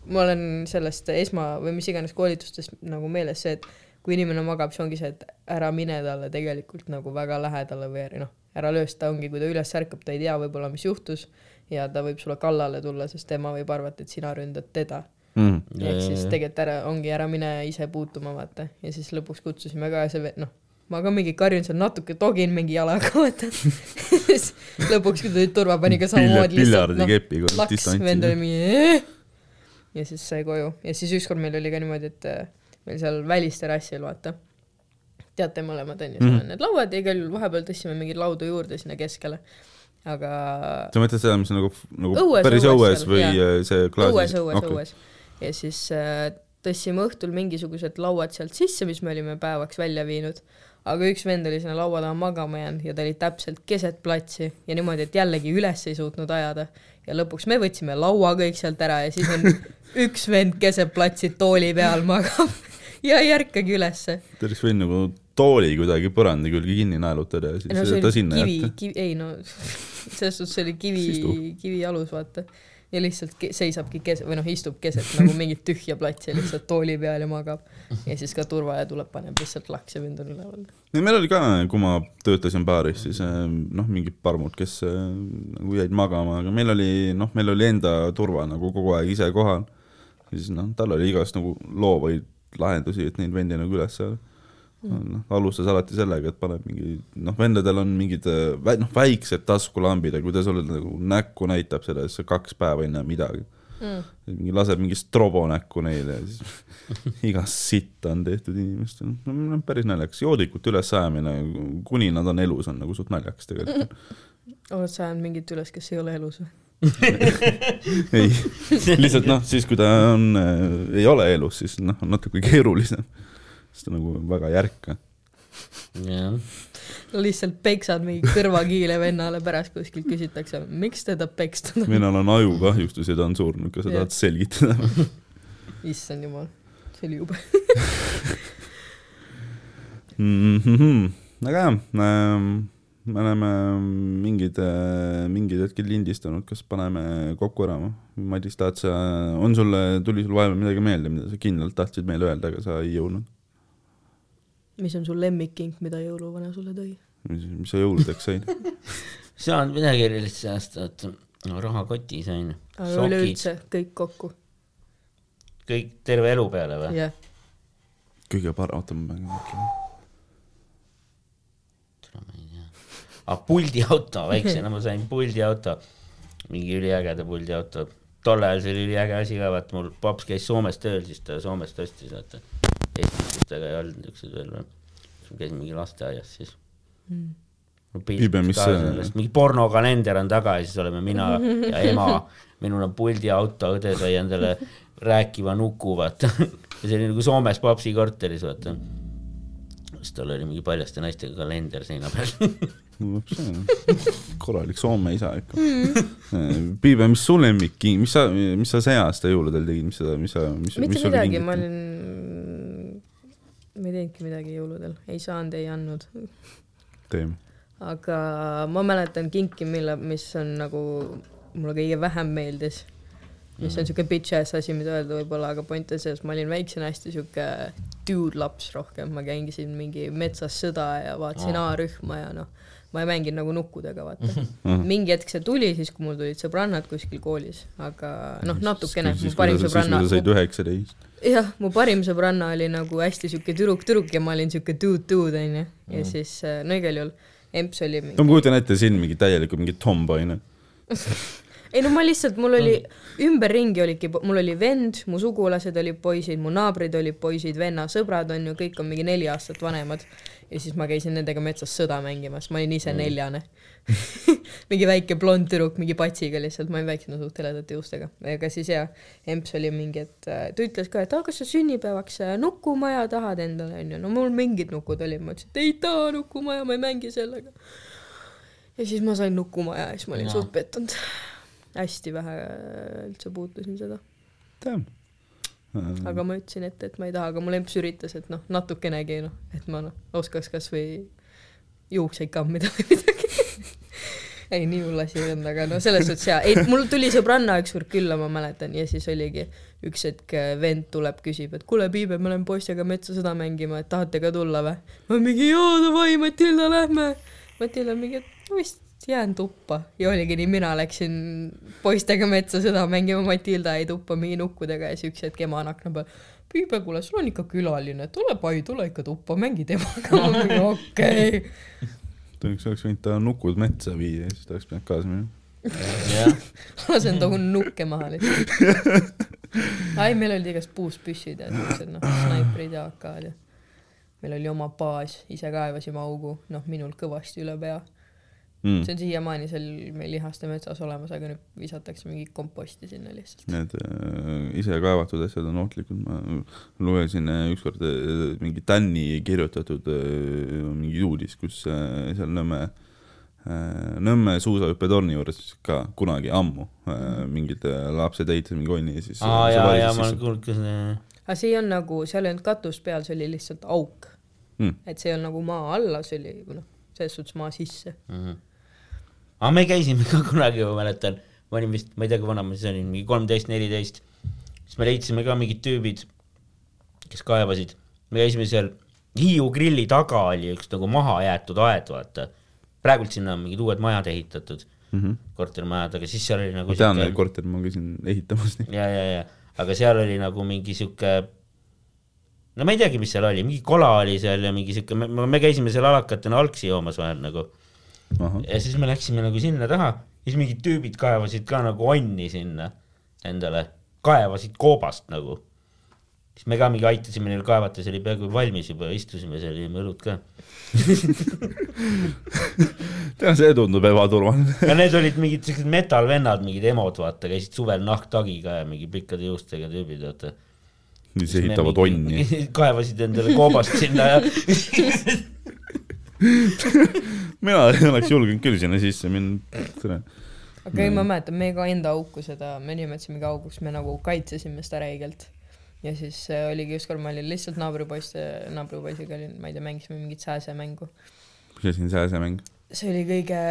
ma olen sellest esma- või mis iganes koolitustest nagu meeles see, et kui inimene magab, siis ongi see, et ära mine talle tegelikult nagu väga lähedale või noh, ära löösta, ongi, kui ta üles ärkab, ta ei tea võib-olla, mis juhtus ja ta võib sulle kallale tulla, sest tema võib arvata, et sina ründad teda. Mm. ehk siis tegelikult ära, ongi ära mine ise puutuma, vaata. ja siis lõpuks kutsusime ka ja see, noh, ma ka mingi karjun seal natuke, togin mingi jalaga, vaata. lõpuks, kui tulid turva, pani ka samamoodi lihtsalt, noh, piljardikepiga laks, vend oli mingi ja siis sai koju ja siis ükskord meil oli ka niimoodi, et äh, meil seal välisterrassil vaata, teate mõlemad onju, seal on need lauad ja igal juhul vahepeal tõstsime mingeid laudu juurde sinna keskele. aga sa mõtled seda, mis on nagu, nagu Õues, päris õues õues või jaa. äh, see klaasis? õues, õues, õues. ja siis äh, tõstsime õhtul mingisugused lauad sealt sisse, mis me olime päevaks välja viinud, aga üks vend oli sinna laua taha magama jäänud ja ta oli täpselt keset platsi ja niimoodi, et jällegi üles ei suutnud ajada. ja lõpuks me võtsime laua kõik sealt ära ja siis on üks vend keset platsi tooli peal magab ja ei ärkagi ülesse. ta oleks võinud nagu tooli kuidagi põranda külge kinni naelutada ja siis no ta sinna kivi jätta., kivi, ei no selles suhtes see oli kivi kivi alus, vaata. Ja lihtsalt seisabki kes-, või noh, istub keset nagu mingit tühja platsi lihtsalt tooli peal ja magab. ja siis ka turvaja tuleb, paneb lihtsalt laks ja vend on üleval. no meil oli ka, kui ma töötasin baaris, siis äh, noh, mingid parmud, kes äh, nagu jäid magama, aga meil oli noh, meil oli enda turva nagu kogu aeg ise kohal. siis noh, tal oli igast nagu loovaid lahendusi, et neid vendi nagu üles saada. noh, alustas alati sellega, et paneb mingi, noh, vendadel on mingid äh, noh, väiksed taskulambid ja kui ta sulle nagu näkku näitab seda, siis sa kaks päeva ei näe midagi Mm. mingi laseb mingi strobo näkku neile ja siis igast sitta on tehtud inimestel no,. päris naljakas, joodikute ülesajamine, kuni nad on elus, on nagu suht naljakas tegelikult. oled sa ajanud mingit üles, kes ei ole elus või? ei, lihtsalt noh, siis kui ta on äh,, ei ole elus, siis noh, on natuke keerulisem. Sest ta nagu väga ei ärka. jah, lihtsalt peksad mingi kõrvakiile vennale pärast kuskilt küsitakse, miks teda pekstud on. minul on ajukahjustus ja ta on surnud, kas sa tahad selgitada? issand jumal, see oli jube. Mhm. aga jah ähm,, me oleme mingid, mingid hetked lindistanud, kas paneme kokku ära või? Madis, tahad sa, on sulle, tuli sul vahepeal midagi meelde, mida sa kindlalt tahtsid meile öelda, aga sa ei jõudnud? Mis on su lemmikkink, mida jõuluvana sulle tõi? mis, sa jõuludeks said? saanud midagi erilist see aasta, et no, rahakoti sain. aga üleüldse kõik kokku, kõik terve elu peale või? jah. kõige parem, oota ma pean mõtlema. ma ei tea. aga puldiauto, väiksena ma sain puldiauto, mingi üliägeda puldiauto. tol ajal see oli üliäge asi ka, vaata mul paps käis Soomes tööl, siis ta Soomest ostis, vaata. Eestistega ei olnud niisugused veel või. siis ma käisin mingi lasteaias siis Mm. no,. Piibe, mis see- mingi pornokalender on taga ja siis oleme mina ja ema, minul on puldiauto, õde sai endale rääkiva nuku, vaata. ja see oli nagu Soomes papsi korteris, vaata. siis tal oli mingi paljaste naistega kalender seina peal korralik Soome isa ikka. Piibe, mis su lemmik, mis sa, mis sa see aasta jõuludel tegid, mis sa, mis sa, mis, mis mitte sul midagi, ma olin, ma ei teinudki midagi jõuludel, ei saanud, ei andnud. teeme? aga ma mäletan kinki, mille, mis on nagu mulle kõige vähem meeldis. mis on siuke bitch ass asi, mida öelda võib-olla, aga point on selles, ma olin väiksena hästi siuke dude laps rohkem, ma käisin mingi metsas sõda ja vaatasin Aa. A-rühma ja noh, ma ei mänginud nagu nukkudega, vaata. mingi hetk see tuli siis, kui mul tulid sõbrannad kuskil koolis, aga noh, natukene, mu parim sõbranna siis, kui sa said üheksateist. jah, mu parim sõbranna oli nagu hästi siuke tüdruk-tüdruk ja ma olin siuke dude-dude onju. ja siis, no igal juhul, emps oli mingi no ma kujutan ette sind mingi täielikult mingi tomboy noh. ei no ma lihtsalt, mul oli ümberringi olidki, mul oli vend, mu sugulased olid poisid, mu naabrid olid poisid, venna sõbrad on ju, kõik on mingi neli aastat vanemad. Ja siis ma käisin nendega metsas sõda mängimas, ma olin ise mm. neljane mingi väike blond tüdruk mingi patsiga lihtsalt, ma olin väiksena suht heledate juustega, aga siis jaa, emps oli mingi, et äh, ta ütles ka, et aa, kas sa sünnipäevaks äh, nukumaja tahad endale onju, no mul mingid nukud olid, ma ütlesin, et ei taha nukumaja, ma ei mängi sellega. ja siis ma sain nukumaja ja siis ma olin Jaa. suht pettunud. hästi vähe äh, üldse puutusin seda, tead. Aga ma ütlesin ette, et ma ei taha, aga mul emps üritas, et noh, natukenegi noh, et ma noh, oskaks kasvõi juukseid kammida või midagi. ei, nii hull asi ei olnud, aga no selles suhtes jaa, ei mul tuli sõbranna ükskord külla, ma mäletan, ja siis oligi üks hetk äh, vend tuleb, küsib, et kuule, Piibe, me oleme poistega metsa sõda mängima, et tahate ka tulla või? ma mingi jaa, davai, Matilda, lähme. Matilda mingi, et ma vist jään tuppa ja oligi nii, mina läksin poistega metsa sõda mängima, Matilda jäi tuppa mingi nukkudega ja siis üks hetk ema on akna peal. Piibe, kuule, sul on ikka külaline, tule pai, tule ikka tuppa, mängi temaga. ma mingi okei okay.. üks oleks võinud ta nukud metsa viia ja siis ta oleks pidanud kaasa minema. lasen ta nukke maha lihtsalt. ai, meil olid igast puust püssid ja siuksed noh, snaiprid ja AK-d ja meil oli oma baas, ise kaevasime augu, noh, minul kõvasti üle pea. Mm. see on siiamaani seal meil Lihaste metsas olemas, aga nüüd visatakse mingi komposti sinna lihtsalt. Need äh, ise kaevatud asjad on ohtlikud, ma lugesin äh, ükskord äh, mingi Tänni kirjutatud äh, mingi uudis, kus äh, seal Nõmme äh, Nõmme suusahüppetorni juures ka kunagi ammu äh, mingid äh, lapsed ehitasid mingi onni ja siis aa äh, see jaa, jaa, ma olen kuulnud ka seda. aga see olnud nagu, seal ei olnud katust peal, see oli lihtsalt auk. Mm. et see olnud nagu maa alla, see oli noh, selles suhtes maa sisse. Mhm. aga me käisime ka kunagi, ma mäletan, ma olin vist, ma ei tea, kui vana ma siis olin, mingi kolmteist, neliteist. siis me leidsime ka mingid tüübid, kes kaevasid. me käisime seal Hiiu grilli taga oli üks nagu mahajäetud aed, vaata. praegult sinna on mingid uued majad ehitatud mm, Mhm. -hmm. kortermajad, aga siis seal oli nagu ma tean sihuke- neid korterid, ma käisin ehitamas ja, ja, ja, aga seal oli nagu mingi sihuke, no ma ei teagi, mis seal oli, mingi kola oli seal ja mingi sihuke, me, me käisime seal alakatena algsi joomas vahel nagu ja siis me läksime nagu sinna taha, siis mingid tüübid kaevasid ka nagu onni sinna endale, kaevasid koobast nagu. siis me ka mingi aitasime neil kaevata, see oli peaaegu valmis juba, istusime seal, jõime õlut ka. tead, see tundub ebaturvaline. ja need olid mingid siuksed metal-vennad, mingid emod, vaata, käisid suvel nahktagiga ja mingi pikkade juustega tüübid, vaata. Siis ehitavad onni. kaevasid endale koobast sinna ja mina ei oleks julgenud küll sinna sisse minna. tere. aga ei, ma mäletan, me ka enda auku seda, me nimetasimegi auguks, me nagu kaitsesime seda räigelt. ja siis äh, oligi ükskord, ma olin lihtsalt naabripoiste, naabripoisiga olin, ma ei tea, mängisime mingit sääsemängu. mis asi on sääsemäng? see oli kõige,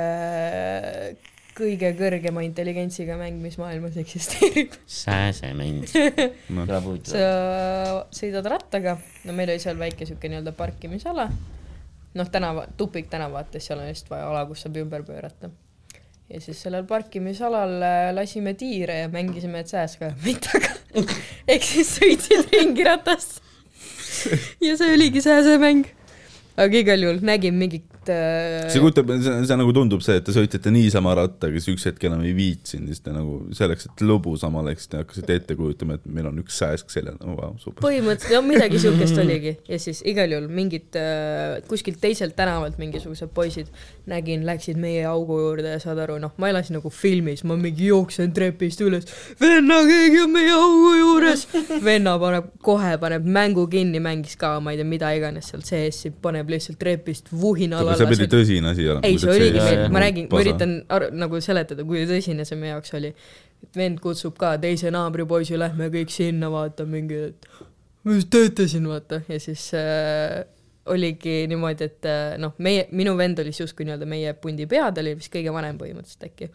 kõige kõrgema intelligentsiga mäng, mis maailmas eksisteerib. sääsemäng. huvitavalt. sa sõidad rattaga, no meil oli seal väike siuke nii-öelda parkimisala, noh tänava, tupiktänav vaata, seal on just vaja ala, kus saab ümber pöörata. ja siis sellel parkimisalal äh, lasime tiire ja mängisime, et sääskajamitaga. ehk siis sõitsid ringi ratast. ja see oligi sääsemäng. aga igal juhul nägin mingit äh, see kujutab, see, nagu tundub see, et te sõitsite niisama rattaga, siis üks hetk enam ei viitsinud, siis te nagu selleks, et lõbusam oleks, te hakkasite ette kujutama, et meil on üks sääsk seljas, no vau, super. põhimõtteliselt, no midagi siukest oligi ja siis igal juhul mingid äh, kuskilt teiselt tänavalt mingisugused poisid nägin, läksid meie augu juurde ja saad aru, noh, ma elasin nagu filmis, ma mingi jooksen trepist üles, venna, keegi on meie augu juures. venna paneb kohe, paneb mängu kinni, mängis ka, ma ei tea, mida iganes seal CS-i, paneb lihtsalt trepist vuhinal see pidi tõsine asi olema. ei, see oligi meil, ma räägin, ma üritan aru, nagu seletada, kui tõsine see meie jaoks oli. vend kutsub ka teise naabripoisi, lähme kõik sinna, vaata mingi, et mis teete siin, vaata, ja siis äh, oligi niimoodi, et äh, noh, meie, minu vend oli siis justkui nii-öelda meie pundi pea, ta oli vist kõige vanem põhimõtteliselt äkki.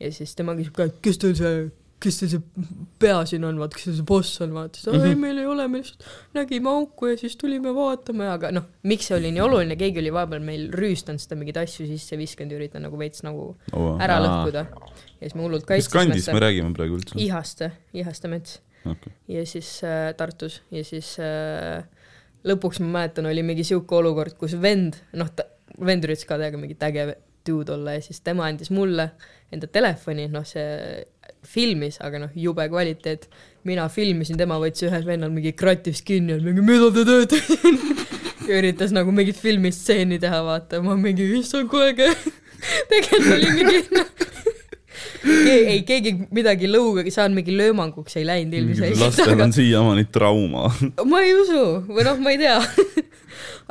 ja siis tema küsib ka, et kes teil see, kes teil see pea siin on, vaata, kes teil see boss on, vaata, siis ta, ei meil ei ole, me lihtsalt nägime auku ja siis tulime vaatama, aga noh, miks see oli nii oluline, keegi oli vahepeal meil rüüstanud seda mingeid asju sisse visanud ja üritanud nagu veits nagu ära Aa. lõhkuda. ja siis me hullult mis kaitsesime kandist me räägime praegu üldse? Ihaste, Ihaste mets Okay. ja siis äh, Tartus ja siis äh, lõpuks ma mäletan, oli mingi sihuke olukord, kus vend, noh, vend üritas ka täiega mingi äge dude olla ja siis tema andis mulle enda telefoni, noh, see filmis, aga noh, jube kvaliteet. mina filmisin, tema võttis ühel vennal mingi kratist kinni mingi, mida te teete ja üritas nagu mingit filmistseeni teha, vaata, ma mingi, issand, kui äge. tegelikult oli mingi Ke- ei, keegi midagi lõuga ei saanud, mingi löömanguks ei läinud ilmselgelt, lastel aga on siiamaani trauma. ma ei usu või noh, ma ei tea.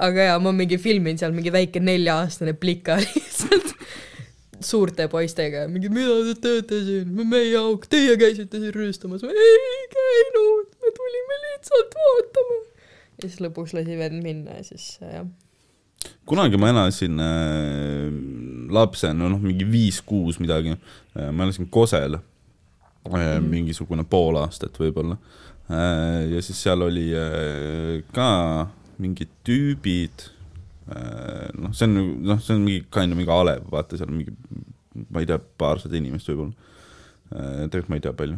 aga jaa, ma mingi filmin seal mingi väike nelja-aastane plika lihtsalt suurte poistega. Mingi, mida te teete siin, meie auk, teie käisite siin rüüstamas, ei käinud, me tulime lihtsalt vaatama. ja siis lõpuks lasi vend minna ja siis äh, jah, kunagi ma elasin äh, lapsena, noh, mingi viis-kuus midagi. Äh,, ma elasin Kosel äh,, mingisugune pool aastat võib-olla. Äh,. ja siis seal oli äh, ka mingid tüübid noh, see on, noh, see on mingi kind of mingi alev, vaata seal mingi, ma ei tea, paarsada inimest võib-olla äh,. tegelikult ma ei tea palju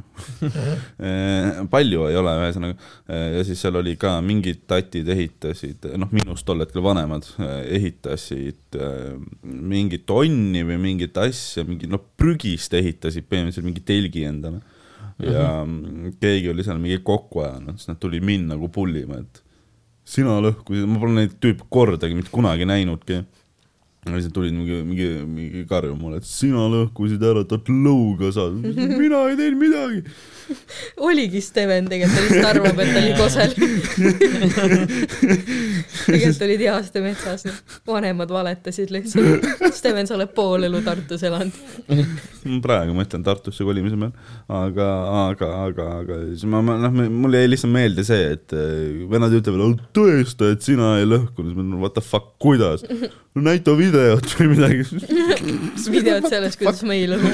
Äh, palju ei ole, ühesõnaga. ja siis seal oli ka mingid tatid ehitasid, noh, minust tol hetkel vanemad, ehitasid äh, mingit tonni või mingit asja, mingi noh, prügist ehitasid põhimõtteliselt mingi telgi endale. ja mm, keegi oli seal mingi kokku ajanud, siis nad tulid mind nagu pullima, et sina lõhkusid, ma pole neid tüüpe kordagi mitte kunagi näinudki siis tulid mingi, mingi, mingi karjuma mulle, et sina lõhkusid ära, tahad lõuga saada. mina ei teinud midagi. oligi Steven tegelikult, ta lihtsalt arvab, et ta oli kosel. tegelikult olid Ihaste metsas, vanemad valetasid lihtsalt. Steven, sa oled pool elu Tartus elanud. praegu mõtlen Tartusse kolimise peale, aga, aga, aga, aga siis ma, ma noh, mul jäi lihtsalt meelde see, et äh, vennad ütlevad, tõesta, et sina ei lõhkunud, siis ma mõtlen, what the fuck, kuidas? no näita videot või midagi. kas videod sellest, kuidas ma ei lõhu?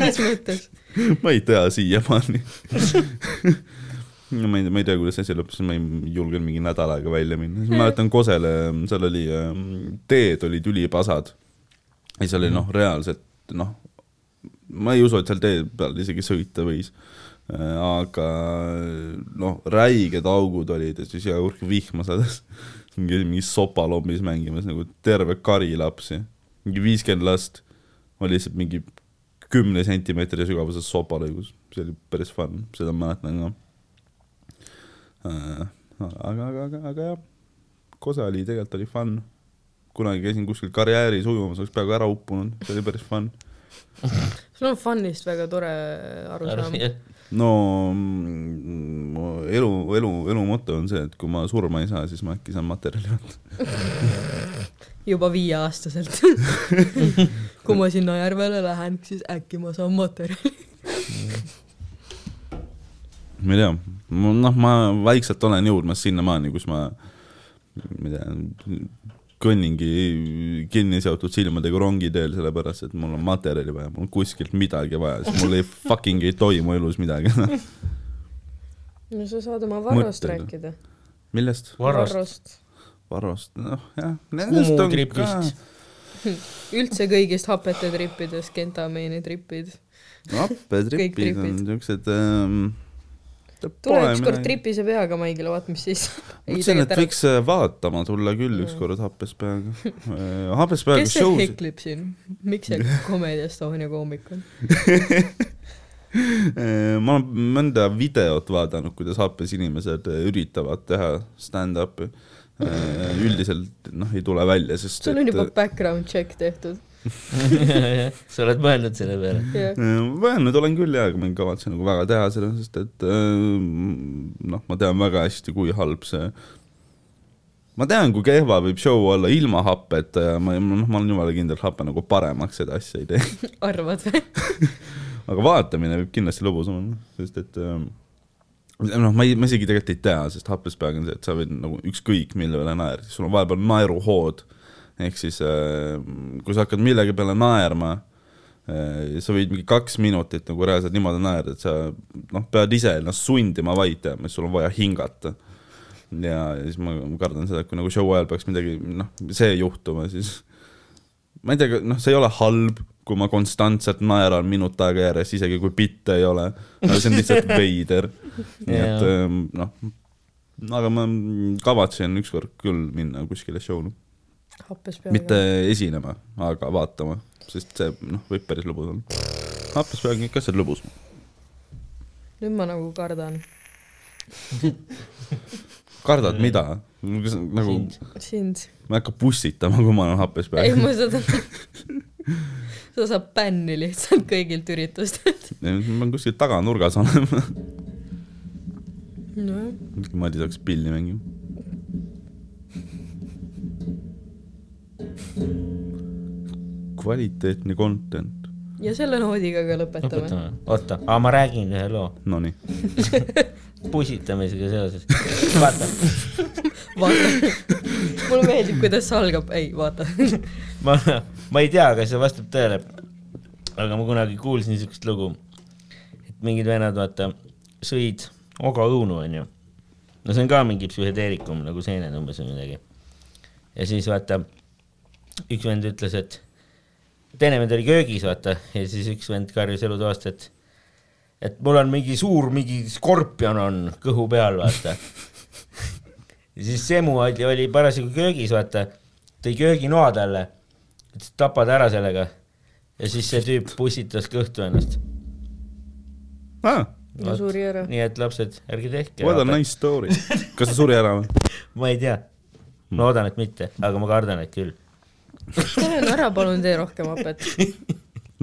mis mõttes? ma ei tea siiamaani. no ma ei, ma ei tea, kuidas asi lõppes, ma ei julgenud mingi nädal aega välja minna, ma mäletan Kosele, seal oli, teed olid ülipasad. ja seal oli noh, reaalselt noh, ma ei usu, et seal tee peal isegi sõita võis. aga noh, räiged augud olid ja siis iga kord, kui vihma sadas, mingi, mingi sopalombis mängimas nagu terve kari lapsi, mingi viiskümmend last oli lihtsalt mingi kümne sentimeetri sügavuses sopalõigus, see oli päris fun, seda ma mäletan ka. aga, aga, aga, aga jah, Kose oli tegelikult oli fun. kunagi käisin kuskil karjääris ujumas, oleks peaaegu ära uppunud, see oli päris fun. sul on fun'ist väga tore arusaam. no mm, elu, elu, elu moto on see, et kui ma surma ei saa, siis ma äkki saan materjali võtta. juba viieaastaselt. kui ma sinna järvele lähen, siis äkki ma saan materjali. Ma ei tea, noh, ma vaikselt olen jõudmas sinnamaani, kus ma, ma ei tea, kõnningi kinni seotud silmadega rongi teel, sellepärast et mul on materjali vaja, mul on kuskilt midagi vaja, siis mul ei fucking ei toimu elus midagi. no sa saad oma Varrost Mõtteid. rääkida. millest? Varrost. Varrost, noh jah. Kumu tripist. üldse kõigist hapete trippidest, kentamiini tripid. happetripid on siuksed ähm,. Tule ükskord tripise peaga Maigile, vaat mis siis. mõtlesin, et võiks äh, vaatama tulla küll ükskord happes peaga. happes peaga kes see heklib siin? miks see Comedy Estonia koomik on? ma olen mõnda videot vaadanud, kuidas happes inimesed äh, üritavad teha stand-up'i. üldiselt noh, ei tule välja, sest sul on juba background check tehtud. Sa oled mõelnud selle peale? jah, mõelnud olen küll jaa, aga ma ei kavatse nagu väga teha seda, sest et äh, noh, ma tean väga hästi, kui halb see ma tean, kui kehva võib show olla ilma happeta ja ma, noh, ma olen jumala kindel, et hape nagu paremaks seda asja ei tee. arvad või? aga vaatamine võib kindlasti lõbusam olla, sest et ähm, noh, ma ei, ma isegi tegelikult ei tea, sest happes peaga on see, et sa võid nagu ükskõik mille peale naerda, sul on vahepeal naeruhood. Ehk siis äh, kui sa hakkad millegi peale naerma äh,, sa võid mingi kaks minutit nagu reaalselt niimoodi naerda, et sa noh, pead ise ennast sundima vait jääma, sul on vaja hingata. ja, siis ma kardan seda, et kui nagu show ajal peaks midagi noh, see juhtuma, siis ma ei tea, noh, see ei ole halb, kui ma konstantselt naeran minut aega järjest, isegi kui bitte ei ole. aga see on lihtsalt veider. nii et ähm, noh, aga ma kavatsen ükskord küll minna kuskile show'le. Mitte esinema, aga vaatama, sest see noh, võib päris lõbus olla. happes peaaegu ikka see on lõbus. nüüd ma nagu kardan. kardad mida? nagu sind. ma ei hakka pussitama, kui ma olen happes ei, peaaegu. ma seda, sa saad bänni lihtsalt kõigilt üritustelt. ma pean kuskil taganurgas olema. nojah, Madis hakkas pilli mängima. Kvaliteetne content, ja selle noodiga ka lõpetame. lõpetame. oota, aga ma räägin ühe loo nonii. pusitamisega seoses. vaata, vaata, mulle meeldib, kuidas see algab, ei vaata. ma, ma ei tea, kas see vastab tõele. aga ma kunagi kuulsin siukest lugu, et mingid vennad, vaata, sõid ogaõunu, onju. no see on ka mingi psühhedeerikum nagu seened umbes või midagi. ja siis vaata, üks vend ütles, et teine vend oli köögis, vaata, ja siis üks vend karjus elutoast, et et mul on mingi suur, mingi skorpion on kõhu peal, vaata. ja siis Semu oli, oli parasjagu köögis, vaata, tõi kööginoa talle, ütles, et tapa ta ära sellega. ja siis see tüüp pussitas kõhtu ennast. Ah, ja suri ära. nii et lapsed, ärge tehke. what a nice story. kas ta suri ära või? ma ei tea, loodan, et mitte, aga ma kardan, et küll. Nüüd ära, palun tee rohkem hapet.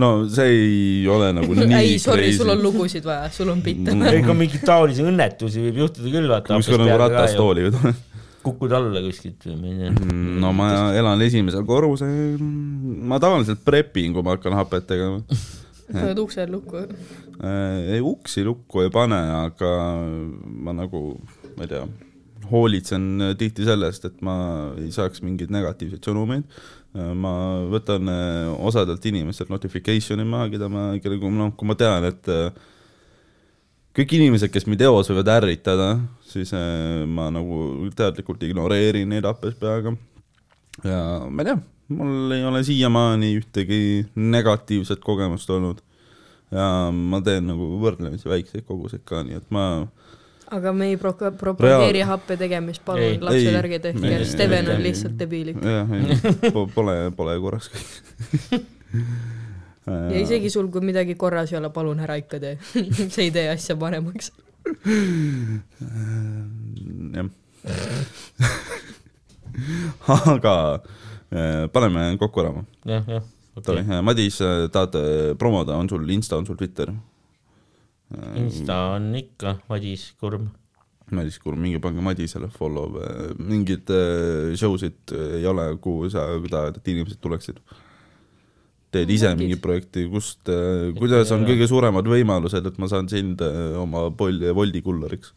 no see ei ole nagu nii ei, sorry, sul on lugusid vaja, sul on bitte Mm. vaja. ega mingeid taolisi õnnetusi võib juhtuda küll, vaata. kuskil nagu ratastooliga tuleb. kukud alla kuskilt või ma ei tea. no ma elan esimesel korrusel, ma tavaliselt prepin, kui ma hakkan hapet tegema. paned uksed lukku. ei, uksi lukku ei pane, aga ma nagu, ma ei tea, hoolitsen tihti sellest, et ma ei saaks mingeid negatiivseid sõnumeid. Ma võtan eh, osadelt inimestelt notification'i maha, keda ma, kellega, noh, kui ma tean, et eh, kõik inimesed, kes mind eos võivad ärritada, siis eh, ma nagu teadlikult ignoreerin neid happes peaga. ja ma ei tea, mul ei ole siiamaani ühtegi negatiivset kogemust olnud ja ma teen nagu võrdlemisi väikseid koguseid ka, nii et ma aga me ei propa-, propageeri happe tegemist, Ei. palun, lapsed Ei. ärge tehke Ei., Steven Ei. on lihtsalt debiilik. jah, ei, pole, pole korras kõik. ja isegi sul, kui midagi korras ei ole, palun ära ikka tee. see ei tee asja paremaks. jah. aga eh, paneme kokku ära. jah, jah. Davai, Madis, tahad eh, promoda, on sul Insta, on sul Twitter? Insta on ikka Madis Kurm. Madis Kurm, minge pange Madisele follow, mingeid eh, show sid ei ole, kuhu sa tahad, et inimesed tuleksid? teed ise Mingid. mingit projekti, kust, kuidas on kõige suuremad võimalused, et ma saan sind oma pol-, Woldi kullariks?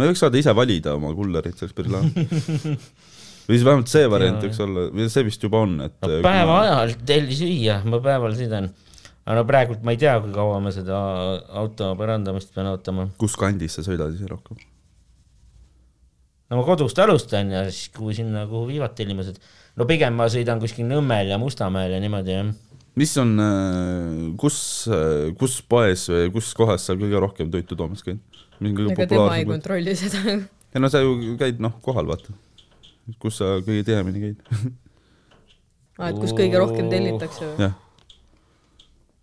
ma võiks saada ise valida oma kullarit, see oleks päris lahe. või siis vähemalt see variant võiks olla, või see vist juba on, et no äh, päeva ma- ajal telli süüa, ma päeval sõidan. Aga no praegult ma ei tea, kui kaua ma seda auto parandamist pean ootama. kus kandis sa sõidad ise rohkem? no ma kodust alustan ja siis kuhu sinna, kuhu viivad tellimused. no pigem ma sõidan kuskil Nõmmel ja Mustamäel ja niimoodi jah. mis on, kus, kus poes või kus kohas sa kõige rohkem toitu toomas käid? ega tema ei kontrolli seda. ei no sa ju käid noh, kohal vaata. kus sa kõige tihemini käid? aa, et kus kõige rohkem tellitakse või?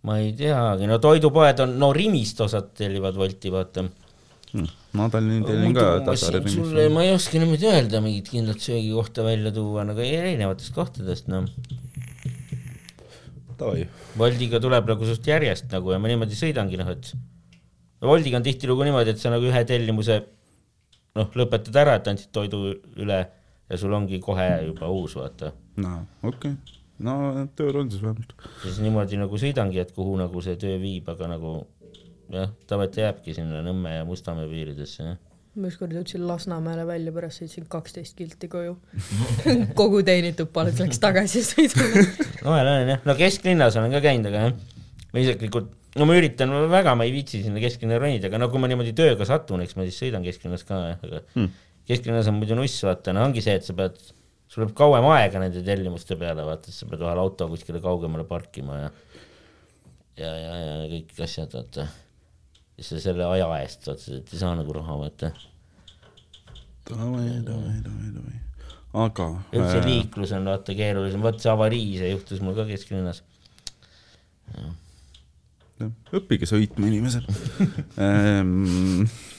Ma ei teagi, no toidupoed on, no Rimist osad tellivad Wolti, vaata. ma Tallinni tellin ka Tasari sulle Rimis. ma ei oska niimoodi öelda mingit kindlat söögikohta välja tuua, nagu erinevatest kohtadest, noh. Woldiga tuleb nagu suht järjest nagu ja ma niimoodi sõidangi noh, et Woldiga on tihtilugu niimoodi, et sa nagu ühe tellimuse noh, lõpetad ära, et andsid toidu üle ja sul ongi kohe juba uus, vaata. no okei okay., no tööl on siis vähemalt. siis niimoodi nagu sõidangi, et kuhu nagu see töö viib, aga nagu jah, tavaliselt ta jääbki sinna Nõmme ja Mustamäe piiridesse, jah. ma ükskord jõudsin Lasnamäele välja, pärast sõitsin kaksteist kilti koju. kogu teenitud palk läks tagasi sõidule. no ma olen jah, no kesklinnas olen ka käinud, aga jah, ma isiklikult, no ma üritan väga, ma ei viitsi sinna kesklinna ronida, aga no kui ma niimoodi tööga satun, eks ma siis sõidan kesklinnas ka jah, aga hmm. kesklinnas on muidu nuss, vaata, no ongi see, et sa pead, sul läheb kauem aega nende tellimuste peale, vaata, sa pead vahel auto kuskile kaugemale parkima ja ja, ja, ja kõik asjad, vaata. siis sa selle aja eest, et ei saa nagu raha, vaata. davai, davai, davai, davai. aga üldse äh, liiklus on vaata keerulisem, vot see avarii, see juhtus mul ka kesklinnas. õppige sõitma, inimesed ähm.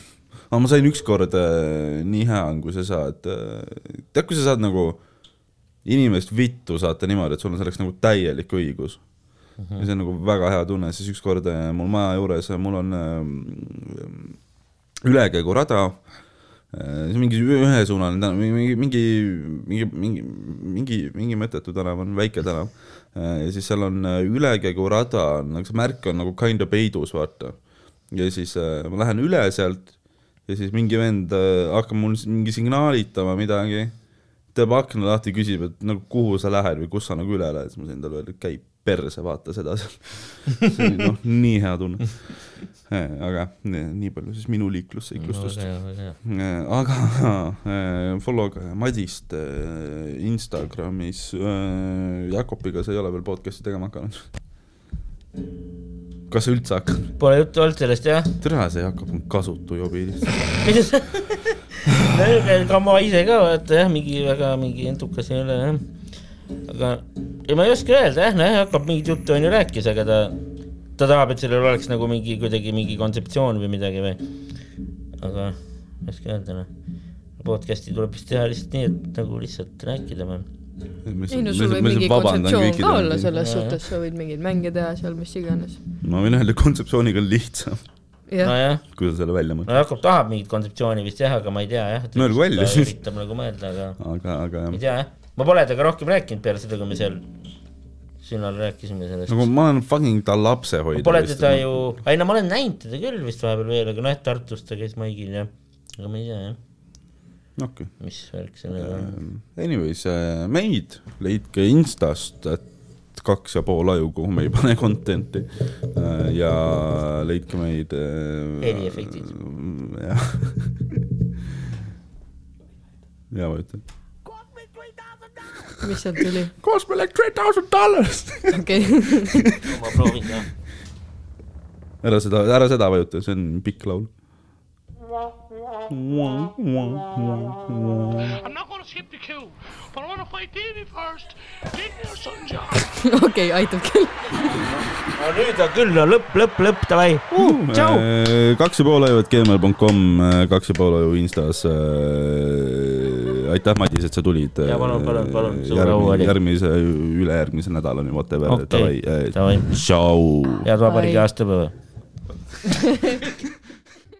aga ma sain ükskord äh, nii hea on, kui sa saad äh,, tead, kui sa saad nagu inimest vittu saata niimoodi, et sul on selleks nagu täielik õigus mm. -hmm. ja see on nagu väga hea tunne, siis ükskord äh, mul maja juures, mul on äh, ülekäigurada äh, see on mingi ühesuunaline tänav, mingi, mingi, mingi, mingi, mingi, mingi mõttetu tänav on, väike tänav. ja siis seal on äh, ülekäigurada, nagu see märk on nagu kinda peidus, vaata. ja siis äh, ma lähen üle sealt ja siis mingi vend äh, hakkab mul mingi signaalitama midagi, teeb akna lahti, küsib, et nagu kuhu sa lähed või kus sa nagu üle lähed, siis ma sain talle öelda, et käi perse, vaata seda seal. see oli noh, nii hea tunne. aga nii, nii palju siis minu liiklusseiklustust. aga äh, follow ka Madist äh, Instagramis äh,. Jakobiga sa ei ole veel podcast'i tegema hakanud? Kas üldse hakkad? Pole juttu olnud sellest jah tere, see on kasutu jobi lihtsalt. ega ma ise ka vaata jah, mingi väga mingi entukas ei ole jah. aga ei, ma ei oska öelda jah, noh hakkab mingit juttu onju rääkis, aga ta, ta tahab, et sellel oleks nagu mingi kuidagi mingi kontseptsioon või midagi või. aga ma ei oska öelda noh. podcast'i tuleb vist teha lihtsalt nii, et nagu lihtsalt rääkida või. Ei no sul võib mingi kontseptsioon ka olla selles suhtes, sa võid mingeid mänge teha seal, mis iganes. ma võin öelda, kontseptsiooniga on lihtsam, jah, nojah, kui sa selle välja no mõtled. Jakob tahab mingit kontseptsiooni vist jah, aga ma ei tea jah. No öelgu välja siis. üritab nagu mõelda, aga aga, aga ei tea jah, ma pole temaga rohkem rääkinud peale seda, kui me seal sünnal rääkisime sellest nagu ma olen fucking ta lapsehoidja. Pole teda ju, ei no ma olen näinud teda küll vist vahepeal veel, aga noh, et Tartus ta käis maigil ja, aga ma ei tea jah, okay.. mis värk sellega on. Anyways, meid leidke Instast, et kaks ja pool aju, kuhu me ei pane content'i. ja leidke meid. Heliefektid. jah. ja ma ütlen. mis sealt tuli? Cost me like three thousand dollars. okei, ma proovin ka. ära seda, ära seda vajuta, see on pikk laul. I'm not gonna skip the queue, but I wanna fight Davey first. Give me your son, John. okei, aitab küll. no nüüd on küll, no lõpp, lõpp, lõpp, davai uh,, tšau. Äh, kaks ja pool et gmail.com, kaks ja pool aju Instas. aitäh, Madis, et sa tulid. Jaa, palun, palun, palun, suur au oli. järgmise, ülejärgmise nädalani, whatever Okei, okay., davai. tšau. head vabariigi Bye. aastapäeva.